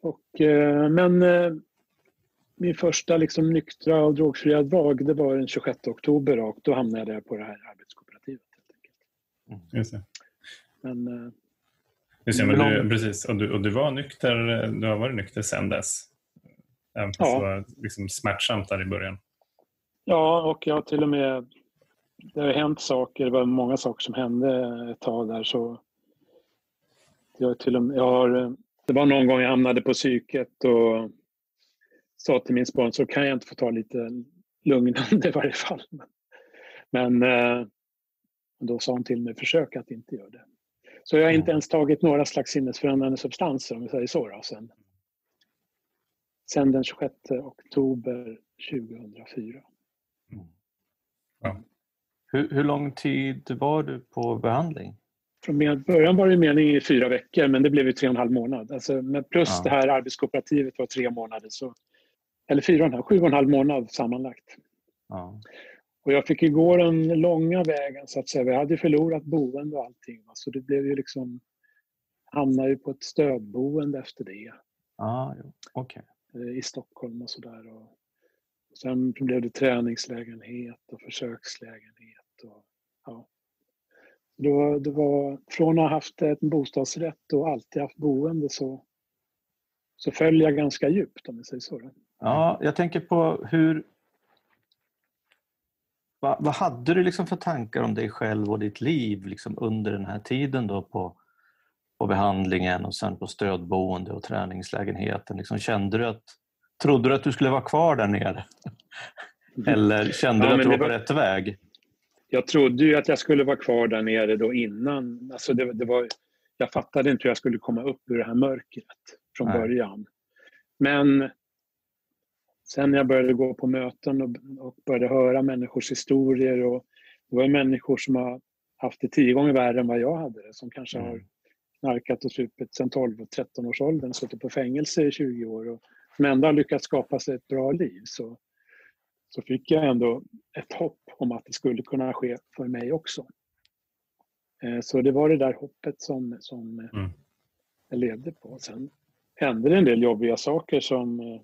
Och, men min första liksom nyktra och drogfria dag det var den 26 oktober och då hamnade jag på det här arbetskooperativet. Helt enkelt. Just det. Men, eh, Just det, men Men du, om- precis. Och du, och du var nykter, du har varit nykter sedan dess? Även fast Ja. det var liksom smärtsamt där i början? Ja, och jag har till och med... Det har hänt saker, det var många saker som hände ett tag där så... Jag till och med, jag har, det var någon gång jag hamnade på psyket och sa till min sponsor, kan jag inte få ta lite lugnande i varje fall? Men eh, då sa hon till mig, försök att inte göra det. Så jag har inte ens tagit några slags sinnesförändrande substanser om vi säger så. Då, sen, sen den 26 oktober 2004. Hur, hur lång tid var du på behandling? Från med- början var det meningen i fyra veckor, men det blev ju tre och en halv månad. Alltså, men plus Ja. det här arbetskooperativet var tre månader. Så, eller fyra och en halv, sju och en halv månad sammanlagt. Ja. Och jag fick ju gå den långa vägen så att säga. Vi hade förlorat boende och allting. Va? Så det blev ju liksom... Hamnade ju på ett stödboende efter det. Ah. Okej. eh, i Stockholm och sådär. Och sen blev det träningslägenhet och försökslägenhet. Och, ja. det, var, det var, från att ha haft en bostadsrätt och alltid haft boende så, så föll jag ganska djupt om jag säger så. Ja, jag tänker på hur... Vad, vad hade du liksom för tankar om dig själv och ditt liv liksom under den här tiden då på, på behandlingen och sen på stödboende och träningslägenheten? Liksom, kände du att, trodde du att du skulle vara kvar där nere? Eller kände Ja, du att du var det på var- rätt väg? jag trodde ju att jag skulle vara kvar där nere då innan. Alltså det, det var, jag fattade inte hur jag skulle komma upp ur det här mörkret från Nej. början. Men sen när jag började gå på möten och, och började höra människors historier och det var människor som har haft det tio gånger värre än vad jag hade det, som kanske mm. har knarkat och supit sedan 12 och 13 års åldern, suttit på fängelse i 20 år och som ändå har lyckats skapa sig ett bra liv. Så, så fick jag ändå ett hopp om att det skulle kunna ske för mig också. Eh, så det var det där hoppet som, som mm. jag levde på. Sen hände det en del jobbiga saker som eh,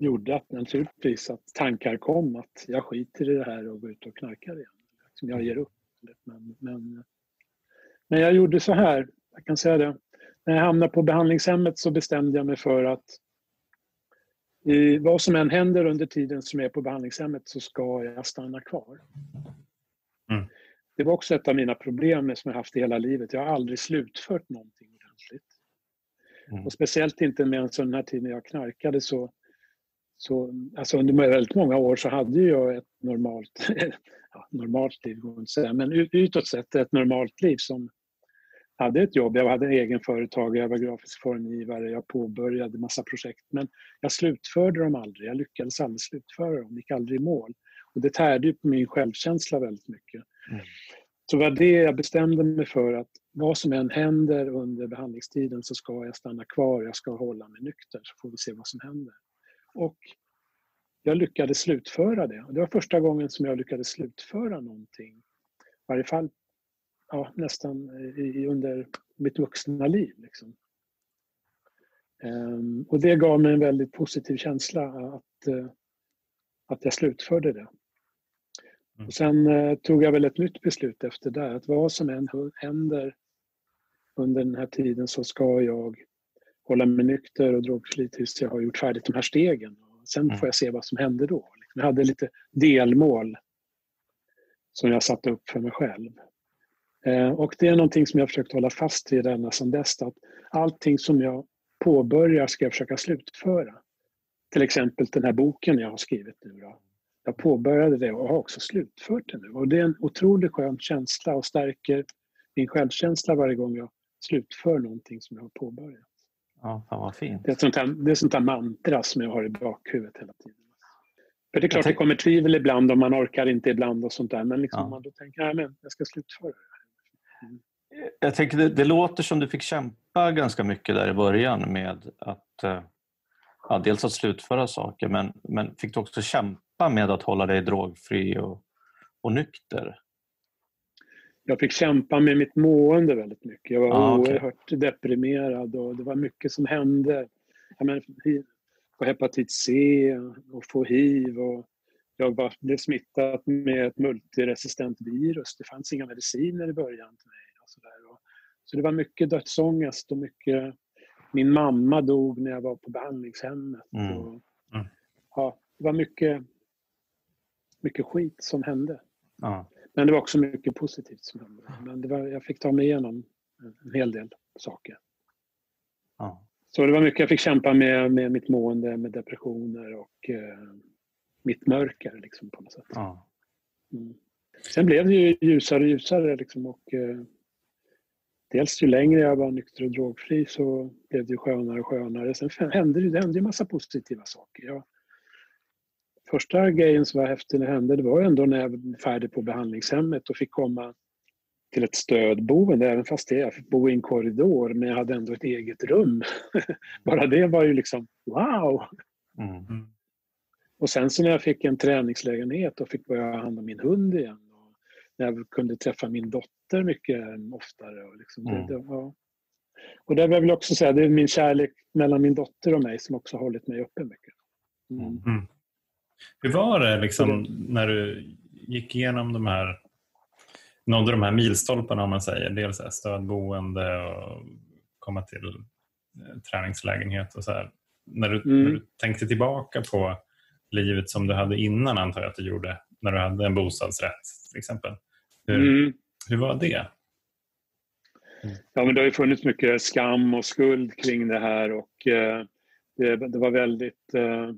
gjorde att naturligtvis att tankar kom att jag skiter i det här och går ut och knarkar igen. Som jag ger upp. Men, men, men jag gjorde så här, jag kan säga det. När jag hamnade på behandlingshemmet så bestämde jag mig för att i, vad som än händer under tiden som jag är på behandlingshemmet så ska jag stanna kvar. Mm. Det var också ett av mina problem som jag haft i hela livet. Jag har aldrig slutfört någonting ordentligt. Mm. Och speciellt inte med en sån här tid när jag knarkade så, så alltså under väldigt många år så hade jag ett normalt, ja, normalt liv går inte att säga, men utåt sett ett normalt liv som hade ett jobb. Jag hade en egen företag, jag var grafisk formgivare, jag påbörjade massa projekt men jag slutförde dem aldrig. Jag lyckades aldrig slutföra dem, gick aldrig i mål. Och det tärde på min självkänsla väldigt mycket. Mm. Så var det jag bestämde mig för att vad som än händer under behandlingstiden så ska jag stanna kvar, jag ska hålla mig nykter så får vi se vad som händer. Och jag lyckades slutföra det. Det var första gången som jag lyckades slutföra någonting. I varje fall ja, nästan i, under mitt vuxna liv. Liksom. Um, och det gav mig en väldigt positiv känsla att, uh, att jag slutförde det. Mm. Och sen uh, tog jag väl ett nytt beslut efter det, att vad som än händer under den här tiden så ska jag hålla mig nykter och drogfri tills jag har gjort färdigt de här stegen. Och sen mm. får jag se vad som händer då. Jag hade lite delmål som jag satte upp för mig själv. Eh, och det är någonting som jag försökt hålla fast vid ända sedan dess. Att allting som jag påbörjar ska jag försöka slutföra. Till exempel den här boken jag har skrivit nu. Då. Jag påbörjade det och har också slutfört det nu. Och det är en otroligt skön känsla och stärker min självkänsla varje gång jag slutför någonting som jag har påbörjat. Ja, fan vad fint. Det är sånt här, det är sånt här mantra som jag har i bakhuvudet hela tiden. För det är klart det kommer tvivel ibland och man orkar inte ibland och sånt där. Men liksom ja. man då tänker jag, jag ska slutföra det. Jag tänker det, det, låter som du fick kämpa ganska mycket där i början med att eh, ja, dels att slutföra saker men, men fick du också kämpa med att hålla dig drogfri och, och nykter? Jag fick kämpa med mitt mående väldigt mycket. Jag var ah, okay. oerhört deprimerad och det var mycket som hände. Jag menar, få hepatit C och få hiv och jag var, blev smittad med ett multiresistent virus. Det fanns inga mediciner i början till mig. Och så, där. Och, så det var mycket dödsångest och mycket... Min mamma dog när jag var på behandlingshemmet. Mm. Och, mm. Ja, det var mycket, mycket skit som hände. Ja. Men det var också mycket positivt som hände. Men det var, jag fick ta mig igenom en hel del saker. Ja. Så det var mycket jag fick kämpa med, med mitt mående, med depressioner och eh, mitt mörker liksom, på något sätt. Ja. Mm. Sen blev det ju ljusare och ljusare liksom, och eh, dels ju längre jag var nykter och drogfri så blev det skönare och skönare. Sen hände det, det hände massa positiva saker. Jag, första grejen som var häftig när det hände det var ändå när jag var färdig på behandlingshemmet och fick komma till ett stödboende, även fast det, jag fick bo i en korridor men jag hade ändå ett eget rum. Bara det var ju liksom wow! Mm. mm. Och sen så när jag fick en träningslägenhet och fick börja ha hand om min hund igen. Och när jag kunde träffa min dotter mycket oftare. Och, liksom, mm. det, det var, och där vill jag väl också säga, det är min kärlek mellan min dotter och mig som också har hållit mig uppe mycket. Mm. Mm. Hur var det liksom, när du gick igenom de här nådde de här milstolparna om man säger. Dels stödboende och komma till eh, träningslägenhet och så här. När du, mm. när du tänkte tillbaka på livet som du hade innan antar jag att du gjorde när du hade en bostadsrätt till exempel. Hur, mm. hur var det? Ja, men det har ju funnits mycket skam och skuld kring det här och eh, det, det, var väldigt... Eh,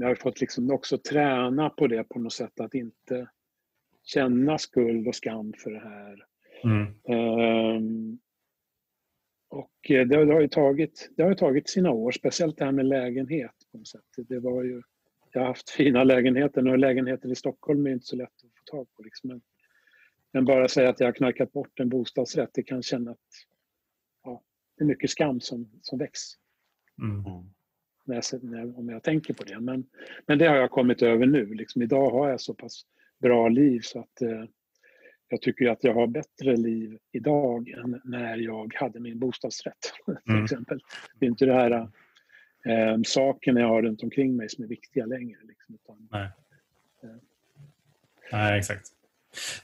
jag har fått liksom också träna på det på något sätt att inte känna skuld och skam för det här. Mm. Ehm, och det, det, har ju tagit, det har ju tagit sina år, speciellt det här med lägenhet. på något sätt. Det var ju, jag har haft fina lägenheter, och lägenheter i Stockholm är inte så lätt att få tag på. Liksom. Men, men bara säga att jag har knarkat bort en bostadsrätt, det kan känna att ja, det är mycket skam som, som väcks. Mm. När jag, när, om jag tänker på det. Men, men det har jag kommit över nu. Liksom, idag har jag så pass bra liv så att eh, jag tycker att jag har bättre liv idag än när jag hade min bostadsrätt. Till Mm. exempel. Det är inte det här eh, sakerna jag har runt omkring mig som är viktiga längre. Liksom, utan, Nej. Nej, exakt.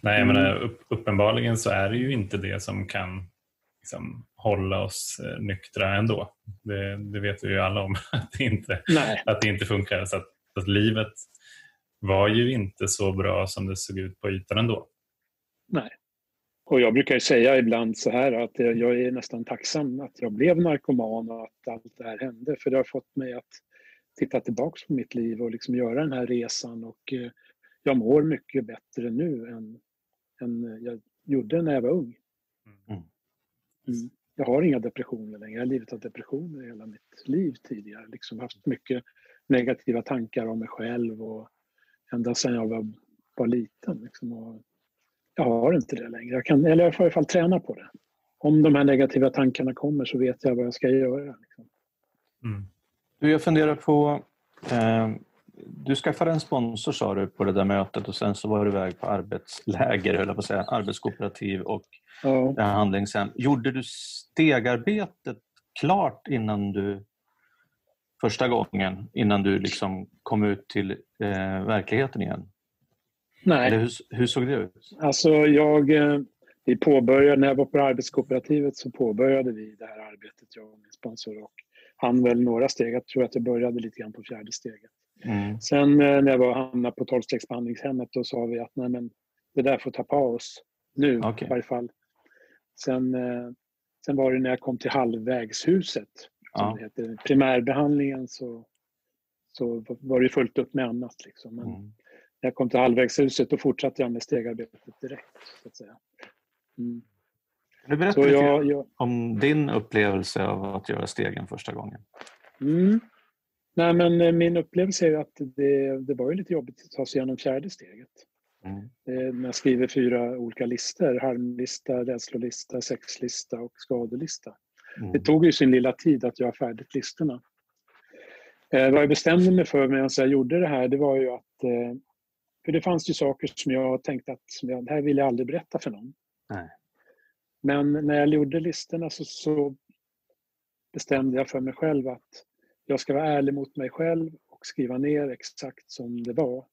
Nej, Mm. men eh, upp, uppenbarligen så är det ju inte det som kan liksom, hålla oss eh, nyktra ändå. Det, det vet vi ju alla om, att det inte, nej, att det inte funkar. Så att, att livet var ju inte så bra som det såg ut på ytan ändå. nej. Och jag brukar ju säga ibland så här att jag är nästan tacksam att jag blev narkoman och att allt det här hände. För det har fått mig att titta tillbaks på mitt liv och liksom göra den här resan. Och eh, jag mår mycket bättre nu än, än jag gjorde när jag var ung. Mm. Mm. Jag har inga depressioner längre. Jag har lidit av depressioner hela mitt liv tidigare. Liksom haft mycket negativa tankar om mig själv och ända sedan jag var, var liten. Liksom. Och jag har inte det längre. Jag kan, eller jag får i alla fall träna på det. Om de här negativa tankarna kommer så vet jag vad jag ska göra. Liksom. Mm. Du, jag funderar på... Eh, du skaffade en sponsor sa du på det där mötet och sen så var du iväg på arbetsläger, höll jag på att säga, arbetskooperativ och Ja. handlingshem. Gjorde du stegarbetet klart innan du första gången, innan du liksom kom ut till eh, verkligheten igen? Nej. Eller hur, hur såg det ut? Alltså jag, eh, vi påbörjade, när jag var på arbetskooperativet så påbörjade vi det här arbetet, jag och min sponsor. Och han väl några steg, jag tror att jag började lite grann på fjärde steget. Mm. Sen eh, när jag var hamnade på tolvstegsbehandlingshemmet då sa vi att nej men det där får ta paus nu Okej. i varje fall. Sen, eh, sen var det när jag kom till halvvägshuset, som Ja. det heter, primärbehandlingen så, så var det fullt upp med annat. Liksom. Men Mm. när jag kom till halvvägshuset då fortsatte jag med stegarbetet direkt. Så att säga. Mm. Du berätta Så lite jag, jag, om din upplevelse av att göra stegen första gången? mm. Nej, men eh, min upplevelse är att det, det var ju lite jobbigt att ta sig igenom fjärde steget. Mm. Eh, När jag skriver fyra olika listor, harmlista, rädslolista, sexlista och skadelista. Mm. Det tog ju sin lilla tid att göra färdigt listorna. Eh, vad jag bestämde mig för medan jag gjorde det här, det var ju att... Eh, för det fanns ju saker som jag tänkte att det här vill jag aldrig berätta för någon. Nej. Men när jag gjorde listorna så, så bestämde jag för mig själv att jag ska vara ärlig mot mig själv och skriva ner exakt som det var.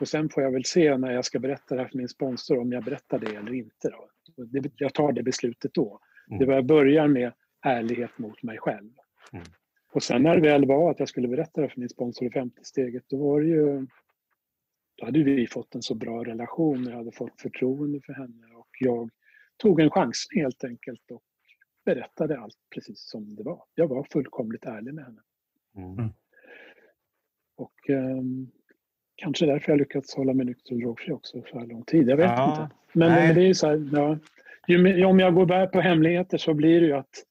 Och sen får jag väl se när jag ska berätta det här för min sponsor om jag berättar det eller inte. Då. Det, jag tar det beslutet då. Mm. Det var jag börjar med ärlighet mot mig själv. Mm. Och sen när det väl var att jag skulle berätta det för min sponsor i femte steget, då var det ju... Då hade vi fått en så bra relation, jag hade fått förtroende för henne och jag tog en chans helt enkelt och berättade allt precis som det var. Jag var fullkomligt ärlig med henne. Mm. Och ehm, kanske därför jag lyckats hålla mig nykter och drogfri också för lång tid. Jag vet Ja, inte. Men, nej. det är ju så här, ja, ju, om jag går bär på hemligheter så blir det ju att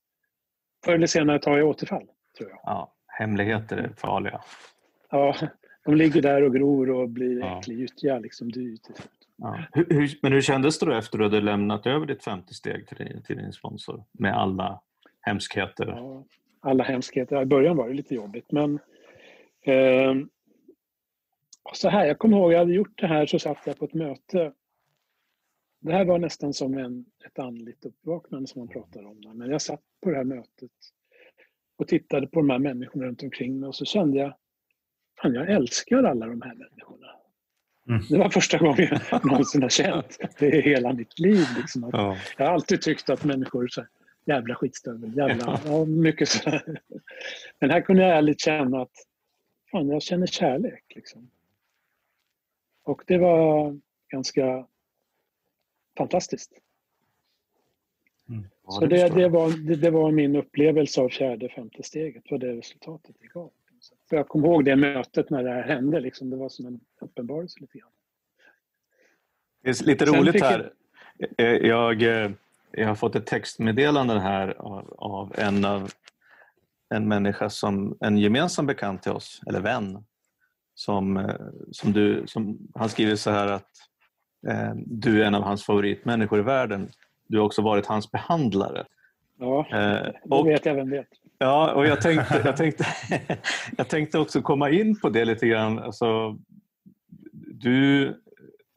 förr eller senare tar jag återfall, tror jag. Ja, hemligheter är farliga. Ja, de ligger där och gror och blir Ja. liksom dyrt. till slut. Ja. Hur, hur, men hur kändes det då efter att du hade lämnat över ditt femte steg till din, till din sponsor med alla hemskheter? Ja, alla hemskheter. I början var det lite jobbigt, men ehm, så här, jag kommer ihåg, jag hade gjort det här så satt jag på ett möte. Det här var nästan som en, ett andligt uppvaknande som man pratar om. där. Men jag satt på det här mötet och tittade på de här människorna runt omkring mig och så kände jag, fan jag älskar alla de här människorna. Mm. Det var första gången jag någonsin har känt det i hela mitt liv. Liksom, Ja. jag har alltid tyckt att människor så här, jävla skitstövel, jävla, ja, mycket så. Men här kunde jag ärligt känna att fan, jag känner kärlek. Liksom. Och det var ganska fantastiskt. Ja, så det, det, jag. var, det, det var min upplevelse av fjärde, femte steget. Det var det resultatet det gav. För jag kommer ihåg det mötet när det här hände. Liksom, det var som en uppenbarelse lite grann. Det är lite roligt här. Eh, Jag, eh, jag har fått ett textmeddelande här av, av en av en människa som en gemensam bekant till oss, eller vän. Som, eh, som du, som, han skriver så här att eh, du är en av hans favoritmänniskor i världen. Du har också varit hans behandlare. Ja, Eh, det och, vet jag vem vet. ja, och jag tänkte, jag, tänkte, jag tänkte också komma in på det lite grann. Alltså, du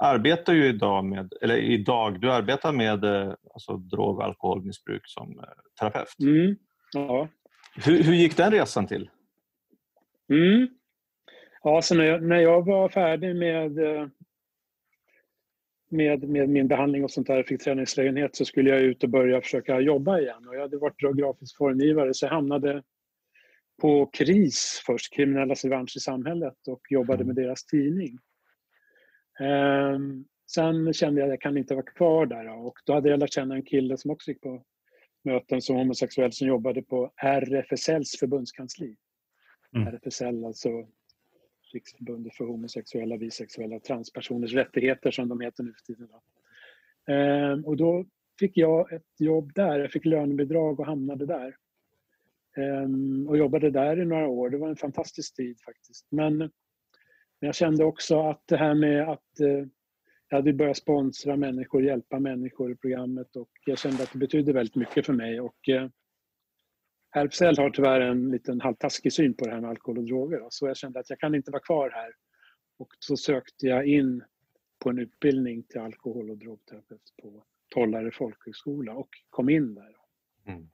arbetar ju idag med, eller idag, du arbetar med eh, alltså, drog och alkoholmissbruk som eh, terapeut. Mm. Ja. Hur, hur gick den resan till? Mm. Ja, så när jag, när jag var färdig med, eh, med, med min behandling och sånt där, fick träningslägenhet, så skulle jag ut och börja försöka jobba igen. Och jag hade varit grafisk formgivare så jag hamnade på KRIS först, Kriminellas revansch i samhället och jobbade med deras tidning. Ehm, sen kände jag att jag kan inte vara kvar där och då hade jag lärt känna en kille som också gick på möten som homosexuell som jobbade på RFSLs förbundskansli. Mm. RFSL, alltså Riksförbundet för homosexuella, bisexuella och transpersoners rättigheter som de heter nu för tiden. Då. Ehm, och då fick jag ett jobb där. Jag fick lönebidrag och hamnade där. Ehm, och jobbade där i några år. Det var en fantastisk tid faktiskt. Men, men jag kände också att det här med att eh, jag hade börjat sponsra människor, hjälpa människor i programmet och jag kände att det betydde väldigt mycket för mig. Och, eh, RFSL har tyvärr en liten halvtaskig syn på det här med alkohol och droger. Så jag kände att jag kan inte vara kvar här. Och så sökte jag in på en utbildning till alkohol och drogterapeut på Tollare folkhögskola och kom in där. Mm.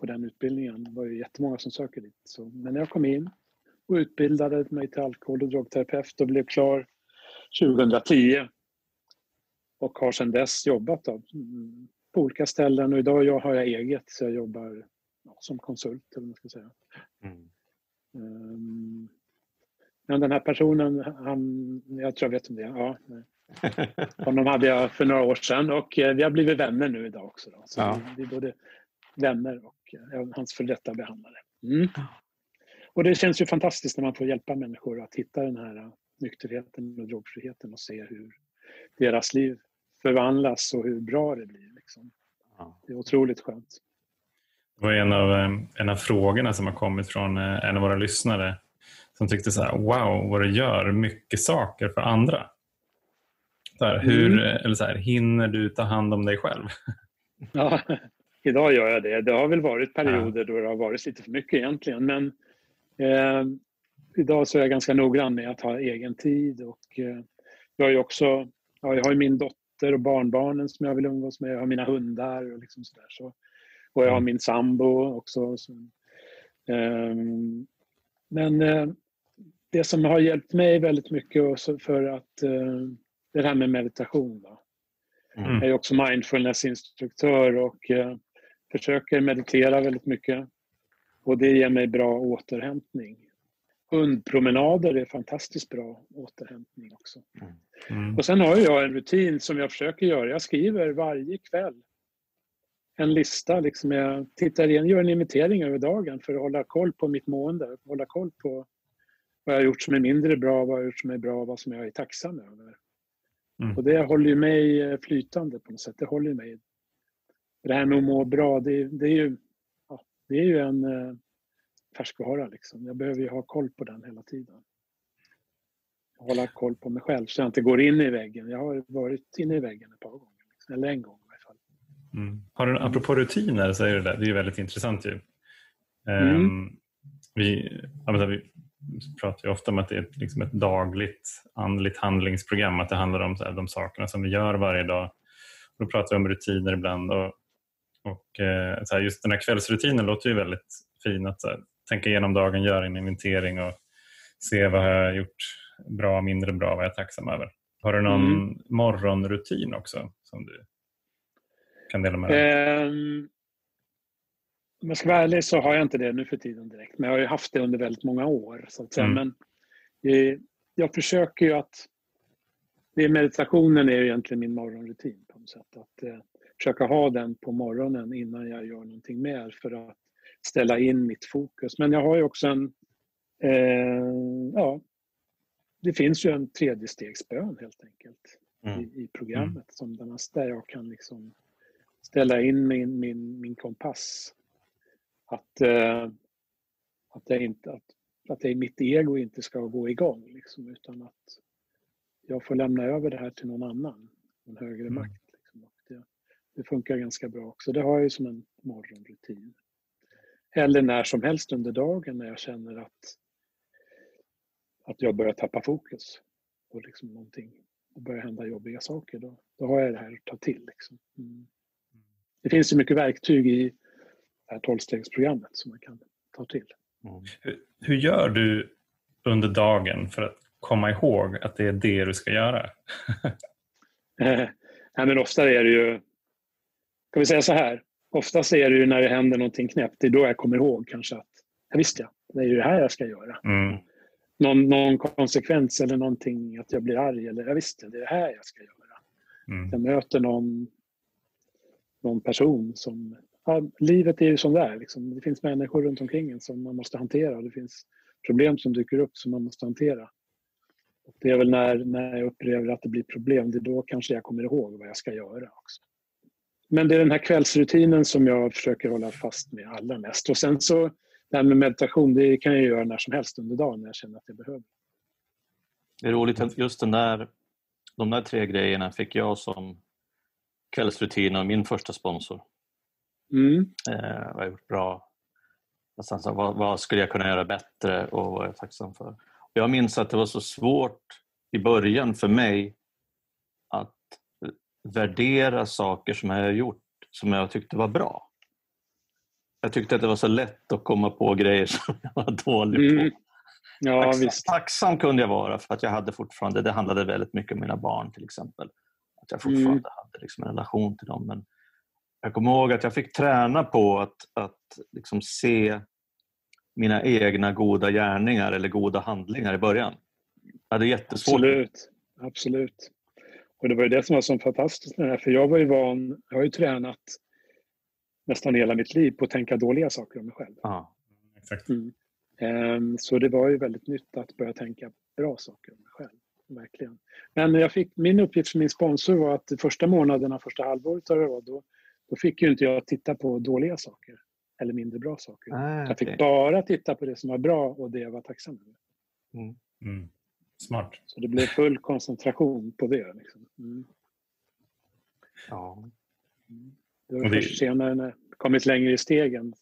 På den utbildningen. Det var ju jättemånga som söker dit. Så, men jag kom in och utbildade mig till alkohol och drogterapeut och blev klar 2010. Och har sedan dess jobbat då, mm, på olika ställen och idag jag har jag eget så jag jobbar ja, som konsult eller vad man ska säga. Mm. Ehm, Men den här personen, han, jag tror jag vet om det. Ja. Honom hade jag för några år sedan och eh, vi har blivit vänner nu idag också. Då. Så Ja. vi, är både vänner och eh, hans för detta behandlare. Mm. Och det känns ju fantastiskt när man får hjälpa människor att hitta den här eh, nykterheten och drogfriheten och se hur deras liv förvandlas och hur bra det blir. Liksom. Ja. Det är otroligt skönt. Det var en av, eh, en av frågorna som har kommit från eh, en av våra lyssnare som tyckte så här, wow vad du gör mycket saker för andra. Så här, hur, Mm. eller så här, hinner du ta hand om dig själv? Ja, idag gör jag det. Det har väl varit perioder då det har varit lite för mycket egentligen. Men eh, idag så är jag ganska noggrann med att ha egen tid. Och, eh, jag, har ju också, ja, jag har min dotter och barnbarnen som jag vill umgås med. Jag har mina hundar och liksom sådär. Så, och jag har Mm. min sambo också. Så, eh, men det som har hjälpt mig väldigt mycket för att eh, det här med meditation. Då. Mm. Jag är också mindfulnessinstruktör och eh, försöker meditera väldigt mycket. Och det ger mig bra återhämtning. Hundpromenader är fantastiskt bra återhämtning också. Mm. Och sen har jag en rutin som jag försöker göra. Jag skriver varje kväll en lista. Liksom jag tittar igen, gör en inventering över dagen för att hålla koll på mitt mående. Hålla koll på vad jag har gjort som är mindre bra, vad jag har gjort som är bra, vad som jag är tacksam över. Mm. Och det håller ju mig eh, flytande på något sätt. Det håller mig... Det här med att må bra, det, det är ju, det är ju en eh, färskvara. Liksom. Jag behöver ju ha koll på den hela tiden. Hålla koll på mig själv så jag inte går in i väggen. Jag har varit inne i väggen ett par gånger. Liksom. Eller en gång i alla fall. Mm. Har du, apropå rutiner, så är det, där, det är väldigt intressant. Ju. Mm. Ehm, vi, menar, vi pratar ju ofta om att det är ett, liksom ett dagligt andligt handlingsprogram. Att det handlar om så här, de sakerna som vi gör varje dag. Och då pratar vi om rutiner ibland. Och, och, eh, så här, just den här kvällsrutinen låter ju väldigt fin. Att här, tänka igenom dagen, göra en inventering och se vad jag har gjort bra, mindre bra, vad jag är tacksam över. Har du någon Mm. morgonrutin också som du kan dela med dig? Ehm, om jag ska vara ärlig så har jag inte det nu för tiden direkt. Men jag har ju haft det under väldigt många år. Så att säga. Mm. Men eh, jag försöker ju att... Det meditationen är ju egentligen min morgonrutin på något sätt. Att eh, försöka ha den på morgonen innan jag gör någonting mer för att ställa in mitt fokus. Men jag har ju också en... Eh, ja, det finns ju en tredje stegsbön helt enkelt. mm. i, i, programmet. Mm. Som där jag kan liksom ställa in min, min, min kompass. Att, eh, att, det inte, att, att är mitt ego inte ska gå igång. Liksom, utan att jag får lämna över det här till någon annan. En högre mm. makt. Det, det, funkar ganska bra också. Det har jag ju som en morgonrutin. Eller när som helst under dagen när jag känner att, att jag börjar tappa fokus på liksom någonting. Det börjar hända jobbiga saker. Då, då har jag det här att ta till. Liksom. Mm. Det finns ju mycket verktyg i det här tolvstegsprogrammet som man kan ta till. Mm. Hur, hur gör du under dagen för att komma ihåg att det är det du ska göra? Nej, men ofta är det ju, kan vi säga så här, oftast är det ju när det händer någonting knäppt, det är då jag kommer ihåg kanske att, ja visst ja, det är ju det här jag ska göra. Mm. Någon, någon konsekvens eller någonting, att jag blir arg eller ja visst det är det här jag ska göra. Mm. Jag möter någon, någon person som, ja, livet är ju som det är. Liksom. Det finns människor runt omkring en som man måste hantera. Det finns problem som dyker upp som man måste hantera. Och det är väl när, när jag upplever att det blir problem, det är då kanske jag kommer ihåg vad jag ska göra också. Men det är den här kvällsrutinen som jag försöker hålla fast med allra mest. Och sen så, det här med meditation, det kan jag göra när som helst under dagen när jag känner att jag behöver. Det är roligt att just den där, de där tre grejerna fick jag som kvällsrutin av min första sponsor. Mm. Eh, jag har gjort bra. Alltså, vad, vad, skulle jag kunna göra bättre och vad är jag tacksam för? Jag minns att det var så svårt i början för mig värdera saker som jag gjort som jag tyckte var bra. Jag tyckte att det var så lätt att komma på grejer som jag var dålig på. Mm. Ja, tacksam, tacksam kunde jag vara för att jag hade fortfarande, det handlade väldigt mycket om mina barn till exempel. Att jag fortfarande mm. hade liksom en relation till dem. Men jag kommer ihåg att jag fick träna på att, att liksom se mina egna goda gärningar eller goda handlingar i början. Jag hade jättesvårt. Absolut. Absolut. Och det var ju det som var så fantastiskt med det här, för jag var ju van, jag har ju tränat nästan hela mitt liv på att tänka dåliga saker om mig själv. Ja, exakt. Mm. Um, så det var ju väldigt nytt att börja tänka bra saker om mig själv. Verkligen. Men jag fick, min uppgift för min sponsor var att första månaderna, första halvåret då, då, då fick ju inte jag titta på dåliga saker eller mindre bra saker. Ah, okay. Jag fick bara titta på det som var bra och det jag var tacksam över. Mm. Mm. Smart. Så det blev full koncentration på det. Liksom. Mm. Ja. Det var det... först senare när jag kommit längre i stegen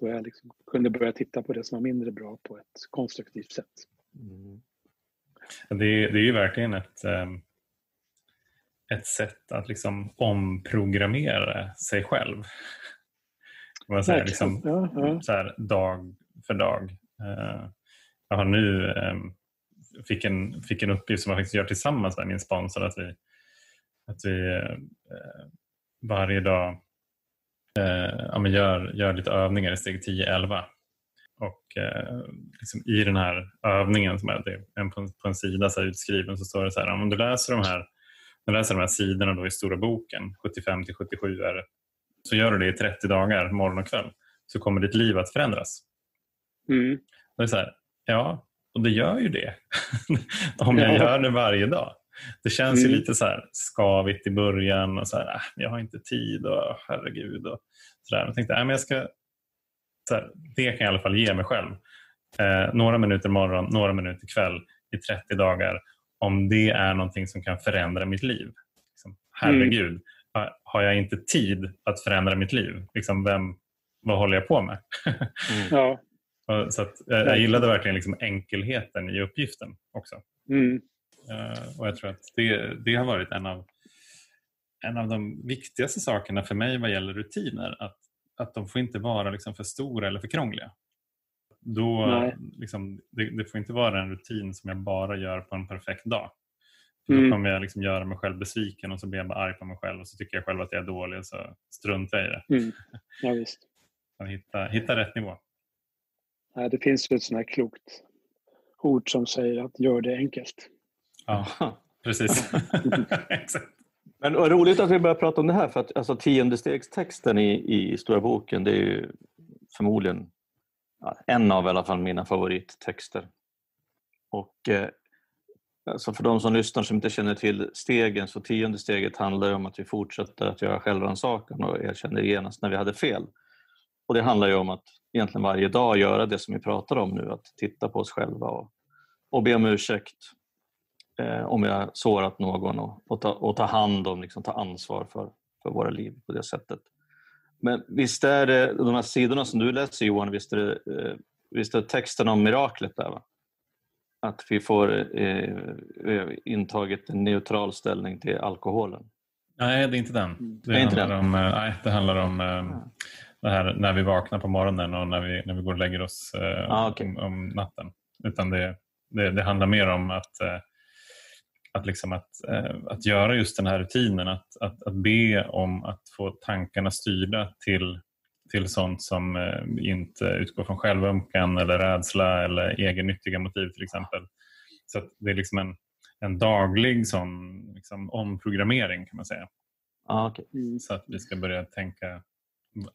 då jag liksom kunde börja titta på det som var mindre bra på ett konstruktivt sätt. Mm. Det, är, det är ju verkligen ett, ehm, ett sätt att liksom omprogrammera sig själv. Man säger, liksom, ja, ja. Så här, dag för dag. Eh, jag har nu ehm, fick en, fick en uppgift som jag faktiskt gör tillsammans med min sponsor att vi, att vi eh, varje dag eh, ja, gör, gör lite övningar i steg 10-11. Och eh, liksom i den här övningen som är, en på, på en sida så utskriven så står det så här, om du läser de här, du läser de här sidorna då i stora boken, 75 till 77 är det, så gör du det i 30 dagar morgon och kväll så kommer ditt liv att förändras. Mm. det är så här, ja, och det gör ju det. Om jag gör det varje dag. Det känns mm. ju lite så här skavigt i början och så här, äh, jag har inte tid och herregud. Och så där. Jag tänkte, äh, men jag ska, så här, det kan jag i alla fall ge mig själv. Eh, några minuter morgon, några minuter kväll i 30 dagar. Om det är någonting som kan förändra mitt liv. Liksom, herregud, mm. har jag inte tid att förändra mitt liv? Liksom, vem, vad håller jag på med? mm. ja. Så att, jag, gillade verkligen liksom enkelheten i uppgiften också. Mm. Uh, och Jag tror att det, det har varit en av, en av de viktigaste sakerna för mig vad gäller rutiner. Att, att de får inte vara liksom för stora eller för krångliga. Då, liksom, det, det, får inte vara en rutin som jag bara gör på en perfekt dag. Mm. Då kommer jag liksom göra mig själv besviken och så blir jag bara arg på mig själv och så tycker jag själv att jag är dålig och så struntar jag i det. Mm. Ja, hitta, hitta rätt nivå. Nej, det finns ju ett sånt här klokt ord som säger att gör det enkelt. Ja, precis. Exakt. Men vad roligt att vi börjar prata om det här för att alltså, tiondestegstexten i, i Stora boken det är ju förmodligen ja, en av i alla fall mina favorittexter. Och eh, Alltså för de som lyssnar som inte känner till stegen, så tionde steget handlar om att vi fortsätter att göra självrannsakan och erkänner genast när vi hade fel. Och Det handlar ju om att egentligen varje dag göra det som vi pratar om nu, att titta på oss själva och, och be om ursäkt eh, om vi har sårat någon och, och, ta, och ta hand om, liksom, ta ansvar för, för våra liv på det sättet. Men visst är det de här sidorna som du läser Johan, visst är det, eh, visst är det texten om miraklet där? Va? Att vi får eh, intagit en neutral ställning till alkoholen. Nej, det är inte den. Det, det handlar, inte om, eh, nej, det handlar om eh, det här när vi vaknar på morgonen och när vi, när vi går och lägger oss eh, ah, okay. om, om, natten. Utan det, det, det handlar mer om att eh, att, liksom att, eh, att göra just den här rutinen, att, att, att be om att få tankarna styrda till, till sånt som eh, inte utgår från självömkan eller rädsla eller egennyttiga motiv till exempel. Så det är liksom en, en daglig sån liksom, omprogrammering kan man säga. Ah, okay. mm. Så att vi ska börja tänka,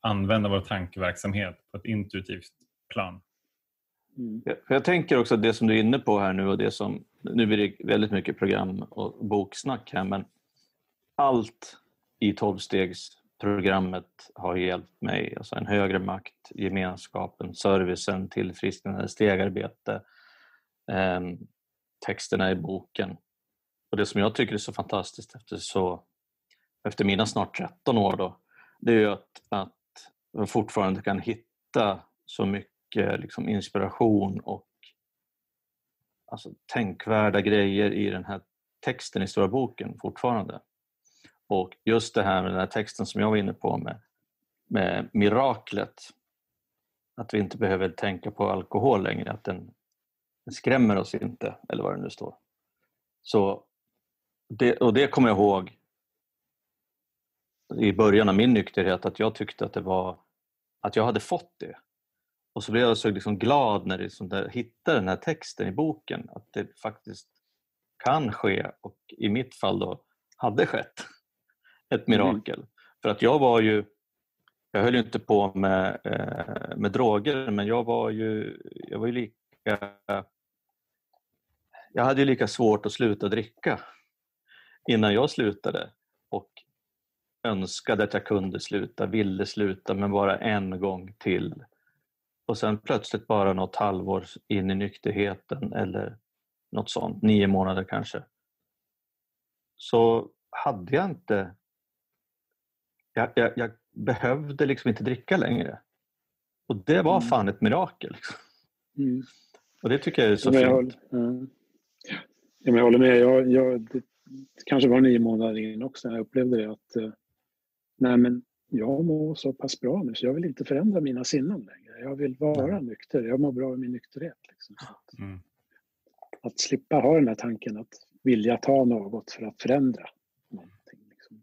använda vår tankeverksamhet på ett intuitivt plan. Mm. Jag tänker också att det som du är inne på här nu och det som, nu blir det väldigt mycket program och boksnack här men allt i tolvstegsprogrammet har hjälpt mig. Alltså en högre makt, gemenskapen, servicen, tillfrisknande, stegarbete, eh, texterna i boken. Och det som jag tycker är så fantastiskt efter, så, efter mina snart 13 år då, det är ju att, att man fortfarande kan hitta så mycket mycket liksom inspiration och alltså, tänkvärda grejer i den här texten i Stora boken fortfarande. Och just det här med den här texten som jag var inne på med, med miraklet. Att vi inte behöver tänka på alkohol längre, att den, den skrämmer oss inte, eller vad det nu står. Så det, och det kommer jag ihåg i början av min nykterhet, att jag tyckte att det var att jag hade fått det. Och så blev jag så liksom glad när liksom jag hittade den här texten i boken, att det faktiskt kan ske och i mitt fall då hade skett ett mm. mirakel. Mm. För att jag var ju, jag höll ju inte på med, eh, med droger men jag var ju, jag var ju lika, jag hade ju lika svårt att sluta dricka innan jag slutade önskade att jag kunde sluta, ville sluta men bara en gång till och sen plötsligt bara något halvår in i nykterheten eller något sånt, nio månader kanske, så hade jag inte... Jag, jag, jag behövde liksom inte dricka längre. Och det var mm. fan ett mirakel. Liksom. Mm. Och det tycker jag är så ja, fint. Jag, ja. Ja, men jag håller med. Jag, jag, det kanske var nio månader in också när jag upplevde det. att eh, nej men Jag mår så pass bra nu så jag vill inte förändra mina sinnen längre. Jag vill vara mm. nykter. Jag mår bra i min nykterhet. Liksom. Att, mm. att, slippa ha den här tanken att vilja ta något för att förändra. Någonting, liksom.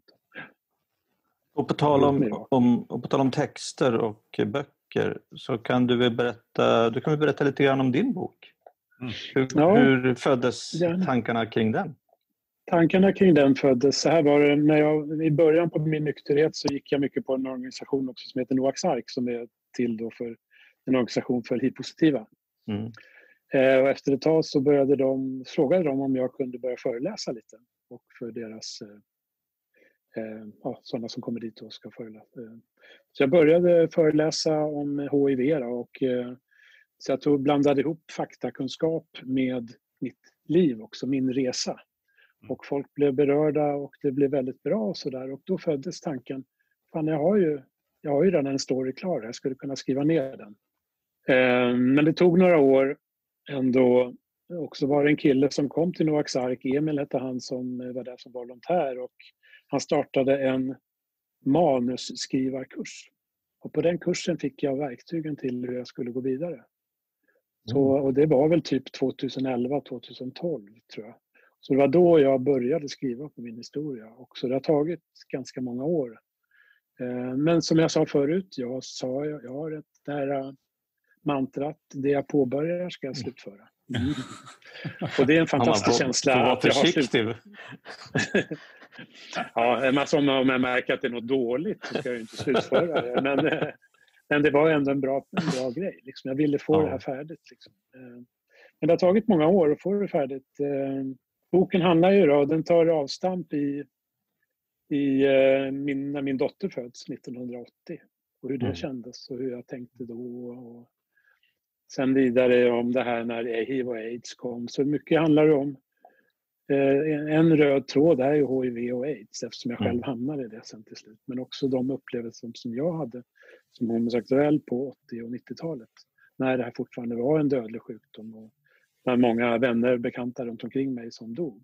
Och på, tal om, om, och på tal om texter och böcker så kan du väl berätta, du kan väl berätta lite grann om din bok? Mm. Hur, ja, hur föddes gärna. tankarna kring den? Tankarna kring den föddes, så här var det, när jag, i början på min nykterhet så gick jag mycket på en organisation också som heter Noaks ark som är till då för en organisation för hiv-positiva. Mm. Eh, och efter ett tag så började de, frågade de om jag kunde börja föreläsa lite och för deras eh, eh ja, sådana som kommer dit och ska föreläsa. Eh, så jag började föreläsa om HIV då, och eh, så jag tog, blandade ihop faktakunskap med mitt liv också, min resa. Mm. Och folk blev berörda och det blev väldigt bra och sådär och då föddes tanken, fan jag har ju, jag har ju redan en story klar, jag skulle kunna skriva ner den. Eh, men det tog några år ändå. Också var det en kille som kom till Noaks ark, Emil hette han som var där som volontär och han startade en manusskrivarkurs. Och på den kursen fick jag verktygen till hur jag skulle gå vidare. Så, mm. och det var väl typ 2011, 2012 tror jag. Så det var då jag började skriva på min historia. Och så det har tagit ganska många år. Eh, men som jag sa förut, jag sa jag har ett, här mantrat, det jag påbörjar ska jag mm. slutföra. Mm. Och det är en fantastisk får, känsla. Får vara försiktig. ja, alltså om jag märker att det är något dåligt så ska jag inte slutföra det. Men, eh, men det var ändå en bra, en bra grej. Liksom. Jag ville få ja. det här färdigt. Liksom. Eh, men det har tagit många år att få det färdigt. Boken handlar ju då, den tar avstamp i, i eh, min, när min dotter föds 1980 och hur det Mm. kändes och hur jag tänkte då. Och sen vidare om det här när hiv och aids kom. Så mycket handlar det om eh, en- röd tråd är ju hiv och aids eftersom jag själv Mm. hamnade i det sen till slut. Men också de upplevelser som jag hade som homosexuell på 80 och 90-talet. När det här fortfarande var en dödlig sjukdom och när många vänner, bekanta runt omkring mig som dog.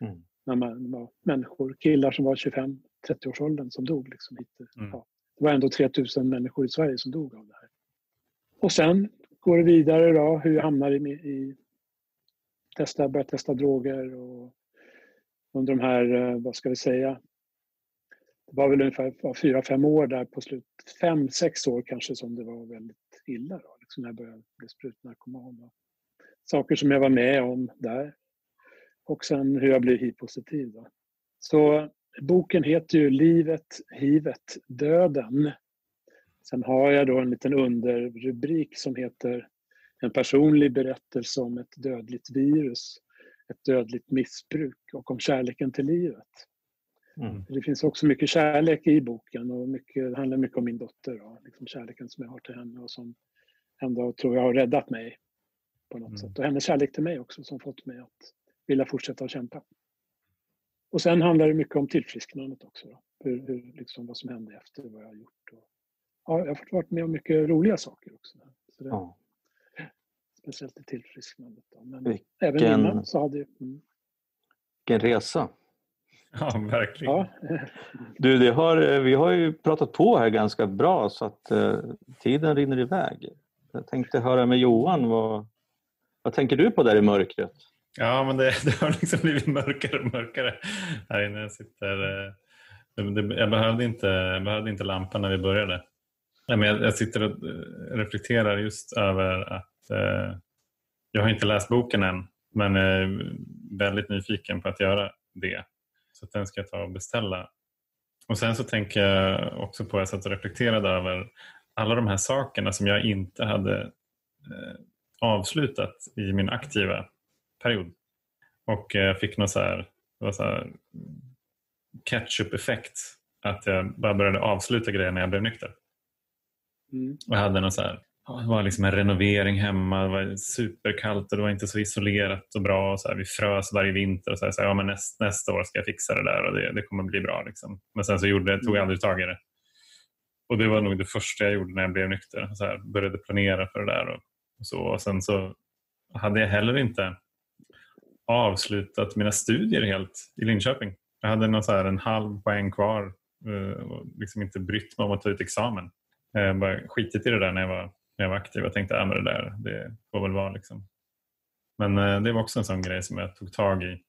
Mm. När man var människor, killar som var 25-30-årsåldern som dog. Liksom. Mm. Ja, det var ändå 3000 människor i Sverige som dog av det här. Och sen går det vidare då, hur jag hamnar i, i testa, börja testa droger och under de här, eh, vad ska vi säga, det var väl ungefär fyra, fem år där på slut, fem, sex år kanske som det var väldigt illa då, liksom när jag började bli sprutnarkoman. Och saker som jag var med om där. Och sen hur jag blev hiv-positiv. Då. Så boken heter ju Livet, hivet, döden. Sen har jag då en liten underrubrik som heter En personlig berättelse om ett dödligt virus, ett dödligt missbruk och om kärleken till livet. Mm. Det finns också mycket kärlek i boken och mycket, det handlar mycket om min dotter. Då, liksom kärleken som jag har till henne och som ändå tror jag har räddat mig på något Mm. sätt. Och hennes kärlek till mig också som fått mig att vilja fortsätta att kämpa. Och sen handlar det mycket om tillfrisknandet också. Då. Hur, hur, liksom vad som hände efter vad jag har gjort. Och, ja, jag har fått varit med om mycket roliga saker också. Så det, Ja. Speciellt i tillfrisknandet. Då. Men Vilken- även innan så hade jag... Mm, Vilken resa. Ja, verkligen. ja, Du, det har, vi har ju pratat på här ganska bra så att eh, tiden rinner iväg. Jag tänkte höra med Johan, vad, vad tänker du på där i mörkret? Ja, men det, det har liksom blivit mörkare och mörkare här inne. Jag, sitter, eh, det, jag, behövde inte, jag behövde inte lampan när vi började. Men jag, jag sitter och eh, reflekterar just över att eh, jag har inte läst boken än, men är väldigt nyfiken på att göra det. Så att den ska jag ta och beställa. Och Sen så tänker jag också på, jag satt och reflekterade över alla de här sakerna som jag inte hade eh, avslutat i min aktiva period. Och eh, jag fick någon så här, här ketchup-effekt. Att jag bara började avsluta grejer när jag blev nykter. mm, Och jag hade någon så här, det var liksom en renovering hemma, det var superkallt och det var inte så isolerat och bra. Och så här, vi frös varje vinter och så här, så här, ja, men näst, nästa år ska jag fixa det där och det, det kommer bli bra. Liksom. Men sen så gjorde, tog jag aldrig tag i det. Och det var nog det första jag gjorde när jag blev nykter. Så här, började planera för det där. Och så. Och sen så hade jag heller inte avslutat mina studier helt i Linköping. Jag hade någon så här en halv poäng kvar eh, och liksom inte brytt mig om att ta ut examen. Jag bara skitit i det där när jag var, när jag var aktiv och tänkte äh, att det där det får väl vara. Liksom. Men eh, det var också en sån grej som jag tog tag i.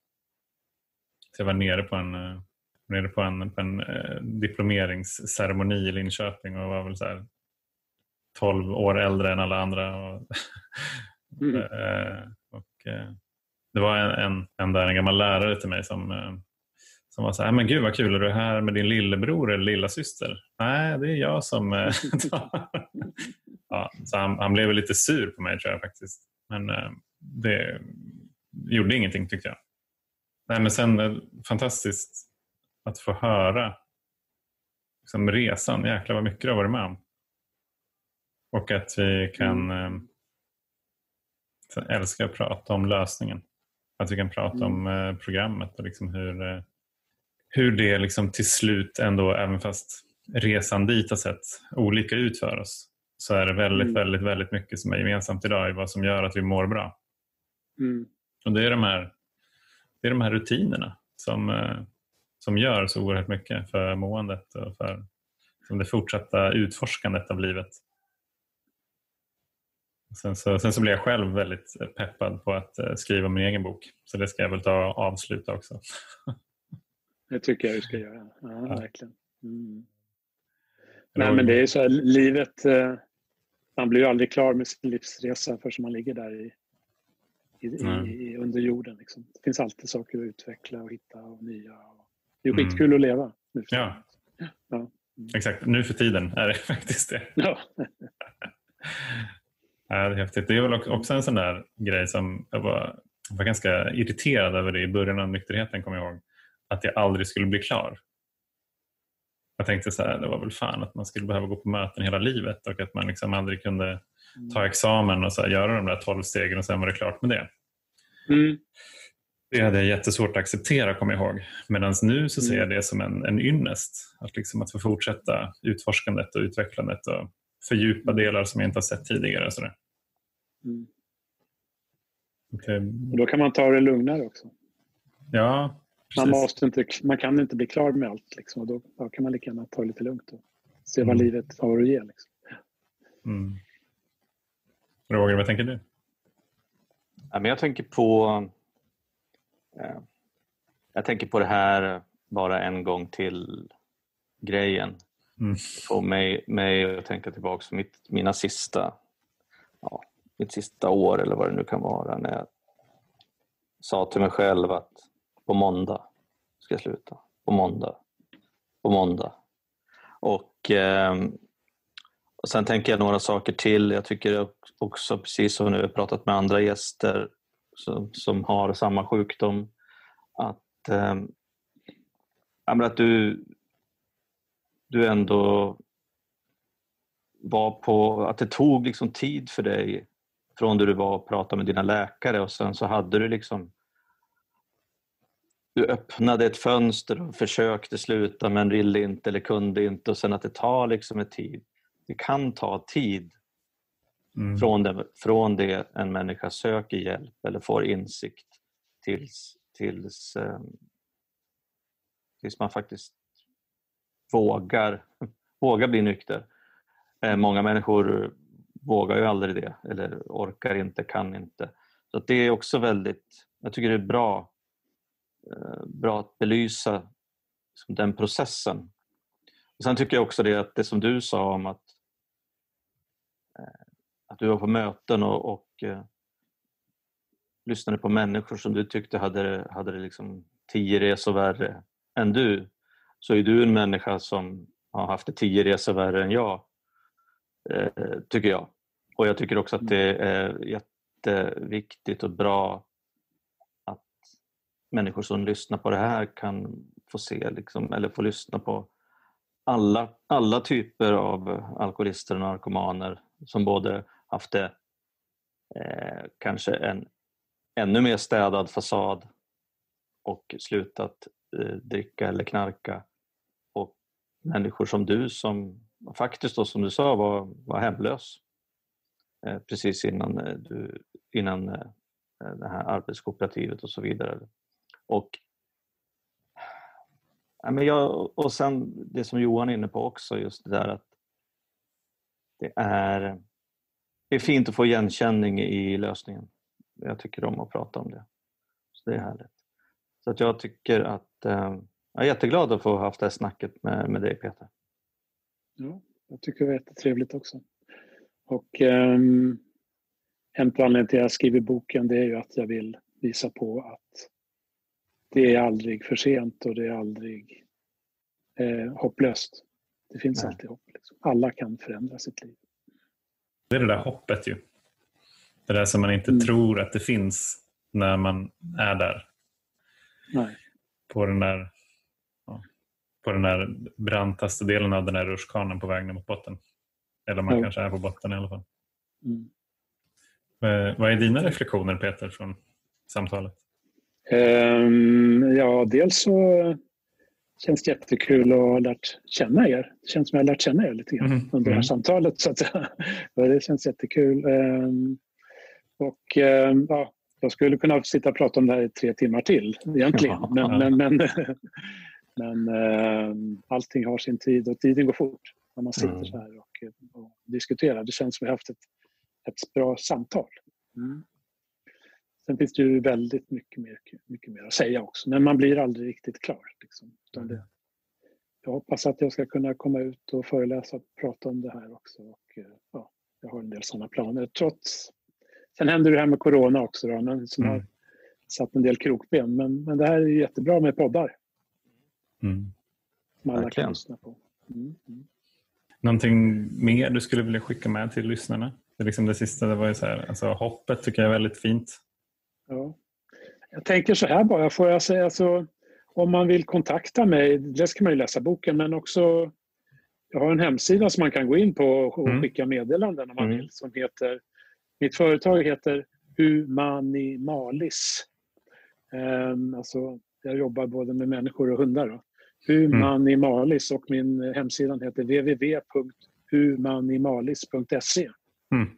Så jag var nere på en, eh, nere på en, på en diplomeringsceremoni i Linköping och var väl så här 12 år äldre än alla andra. Och, mm. Eh, och, eh, det var en, en, en, där, en gammal lärare till mig som, eh, som var så här, men gud vad kul, är du här med din lillebror eller lilla syster? Nej, det är jag som... tar." ja, så han, han blev lite sur på mig tror jag faktiskt. Men det gjorde ingenting tyckte jag. Nej, men sen fantastiskt att få höra liksom, resan. Jäklar vad mycket du har varit med om. Och att vi kan eh, Sen älskar jag att prata om lösningen. Att vi kan prata Mm. om eh, programmet och liksom hur, eh, hur det liksom till slut ändå, även fast resan dit har sett olika ut för oss, så är det väldigt, Mm. väldigt, väldigt mycket som är gemensamt idag i vad som gör att vi mår bra. Mm. Och det är de här, det är de här rutinerna som, eh, som gör så oerhört mycket för måendet och för som det fortsatta utforskandet av livet. Sen så, sen så blev jag själv väldigt peppad på att eh, skriva min egen bok. Så det ska jag väl ta och avsluta också. Det tycker jag du ska göra. Ja, Ja. verkligen. Mm. Nej, men det är så här, livet... Eh, man blir ju aldrig klar med sin livsresa förrän man ligger där i, i, i, under jorden. Liksom. Det finns alltid saker att utveckla och hitta och nya. Och det är Mm. skitkul att leva. Nu för Ja. Ja. Exakt, nu för tiden är det faktiskt det. Ja. Ja, det är häftigt. Det är väl också- en sån där grej som jag var jag var ganska irriterad över det i början av nykterheten, kommer jag ihåg. Att jag aldrig skulle bli klar. Jag tänkte så här, det var väl fan att man skulle behöva gå på möten hela livet och att man liksom aldrig kunde ta examen och så här, göra de där tolv stegen och sen var det klart med det. Mm. Det hade jag jättesvårt att acceptera, kommer jag ihåg. Medan nu så ser jag det som en, en ynnest. Att, liksom att få fortsätta utforskandet och utvecklandet och fördjupa delar som jag inte har sett tidigare. Så Mm. okay. Och då kan man ta det lugnare också. Ja, Man, måste inte, man kan inte bli klar med allt. Liksom, och då, då kan man lika gärna ta det lite lugnt och se vad Mm. livet har att ge. Liksom. Mm. Roger, vad tänker du? Ja, men jag tänker på eh, jag tänker på det här bara en gång till grejen. Mm. får mig, mig att tänka tillbaka på mitt, mina sista, ja, mitt sista år eller vad det nu kan vara när jag sa till mig själv att på måndag ska jag sluta. På måndag. På måndag. Och, eh, och sen tänker jag några saker till. Jag tycker också, precis som nu har pratat med andra gäster som, som har samma sjukdom, att, eh, att du, du ändå var på, att det tog liksom tid för dig från där du var och pratade med dina läkare och sen så hade du liksom du öppnade ett fönster och försökte sluta men ville inte eller kunde inte och sen att det tar liksom ett tid. Det kan ta tid Mm. från det, från det en människa söker hjälp eller får insikt tills, tills, eh, tills man faktiskt vågar, vågar bli nykter. Eh, många människor vågar ju aldrig det eller orkar inte, kan inte. Så det är också väldigt, jag tycker det är bra, eh, bra att belysa liksom, den processen. Och sen tycker jag också det att det som du sa om att att du var på möten och, och eh, lyssnade på människor som du tyckte hade, hade det liksom tio resor värre än du. Så är du en människa som har haft det tio resor värre än jag, eh, tycker jag. Och jag tycker också att det är jätteviktigt och bra att människor som lyssnar på det här kan få se liksom, eller få lyssna på alla, alla typer av alkoholister och narkomaner som både haft det eh, kanske en ännu mer städad fasad och slutat eh, dricka eller knarka människor som du som faktiskt då, som du sa var, var hemlös eh, precis innan, eh, du, innan eh, eh, det här arbetskooperativet och så vidare. Och Ja, men jag, och sen det som Johan är inne på också, just det där att det är, det är fint att få igenkänning i lösningen. Jag tycker om att prata om det. Så det är härligt. Så att jag tycker att eh, jag är jätteglad att få haft det här snacket med, med dig Peter. Ja, jag tycker det var jättetrevligt också. Och um, en av anledningarna till att jag skriver boken det är ju att jag vill visa på att det är aldrig för sent och det är aldrig eh, hopplöst. Det finns Nej. alltid hopp. Liksom. Alla kan förändra sitt liv. Det är det där hoppet ju. Det där som man inte Mm. tror att det finns när man är där. Nej. På den där, på den där brantaste delen av den där rutschkanan på väg ner mot botten. Eller man Ja. kanske är på botten i alla fall. Mm. Eh, Vad är dina reflektioner Peter från samtalet? Ehm, ja, dels så känns det jättekul att ha lärt känna er. Det känns som jag har lärt känna er lite grann Mhm, under det här mm. samtalet. Så att, det känns jättekul. Ehm, och ehm, ja, jag skulle kunna sitta och prata om det här i tre timmar till egentligen. Ja. Men, men, men, men ehm, allting har sin tid och tiden går fort när man sitter Mm. så här och, och diskuterar. Det känns som vi har haft ett, ett bra samtal. Mm. Sen finns det ju väldigt mycket mer, mycket mer att säga också, men man blir aldrig riktigt klar. Liksom. Utan det, jag hoppas att jag ska kunna komma ut och föreläsa och prata om det här också. Och, eh, ja, jag har en del sådana planer. Trots, sen händer det här med corona också då, men som Mm. har satt en del krokben. Men, men det här är jättebra med poddar Mm. Verkligen. kan lyssna på. Mm. Mm. Någonting mer du skulle vilja skicka med till lyssnarna? Det, liksom det sista det var ju så här, alltså, hoppet tycker jag är väldigt fint. Ja. Jag tänker så här bara, får jag säga så om man vill kontakta mig, dels kan man ju läsa boken men också jag har en hemsida som man kan gå in på och Mm. skicka meddelanden om man Mm. vill som heter Mitt företag heter Humanimalis. Um, alltså, jag jobbar både med människor och hundar. Då. Humanimalis och min hemsida heter www.humanimalis.se. Mm.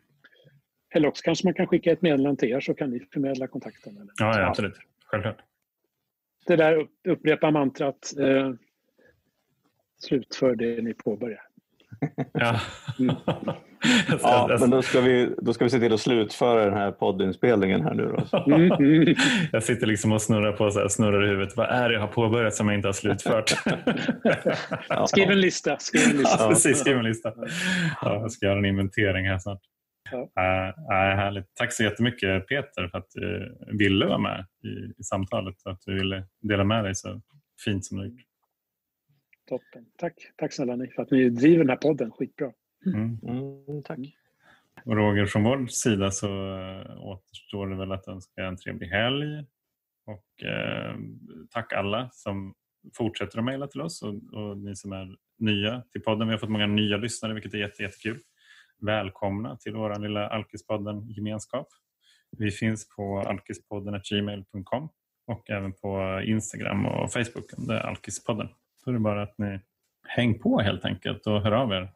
Eller också kanske man kan skicka ett meddelande till er så kan ni förmedla kontakten. Eller? Ja, ja, absolut. Självklart. Det där upp- upprepa mantrat. Eh, slutför det ni påbörjar. Ja. Mm. Ja, men då ska, vi, då ska vi se till att slutföra den här poddinspelningen här nu då. Mm, jag sitter liksom och snurrar på så här, snurrar i huvudet. Vad är det jag har påbörjat som jag inte har slutfört? Ja. Skriv en lista. Skriv en lista. Ja, precis. Skriv en lista. Ja, jag ska göra en inventering här snart. Ja. Äh, härligt. Tack så jättemycket Peter för att du ville vara med i, i samtalet och att du ville dela med dig så fint som du gjort. Toppen. Tack. Tack snälla ni för att ni driver den här podden. Skitbra. Mm. Mm, tack. Och Roger, från vår sida så äh, återstår det väl att önska en trevlig helg. Och äh, tack alla som fortsätter att mejla till oss och, och ni som är nya till podden. Vi har fått många nya lyssnare vilket är jätte, jättekul. Välkomna till vår lilla Alkispodden-gemenskap. Vi finns på alkispodden.gmail.com och även på Instagram och Facebook under Alkispodden. Så är det bara att ni häng på helt enkelt och hör av er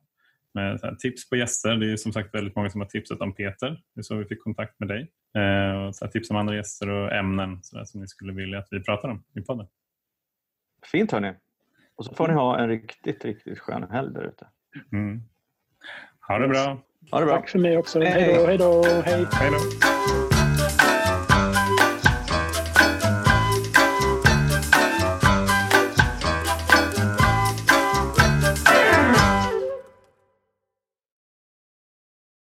med så här tips på gäster. Det är som sagt väldigt många som har tipsat om Peter. Det är så vi fick kontakt med dig. Eh, och så här tips om andra gäster och ämnen så där, som ni skulle vilja att vi pratar om i podden. Fint hörni. Och så får ni ha en riktigt, riktigt skön helg där ute. Mm. Ha det bra. Ha det bra. Tack för mig också. Hej. Hej då. Hej då. Hej. Hej då.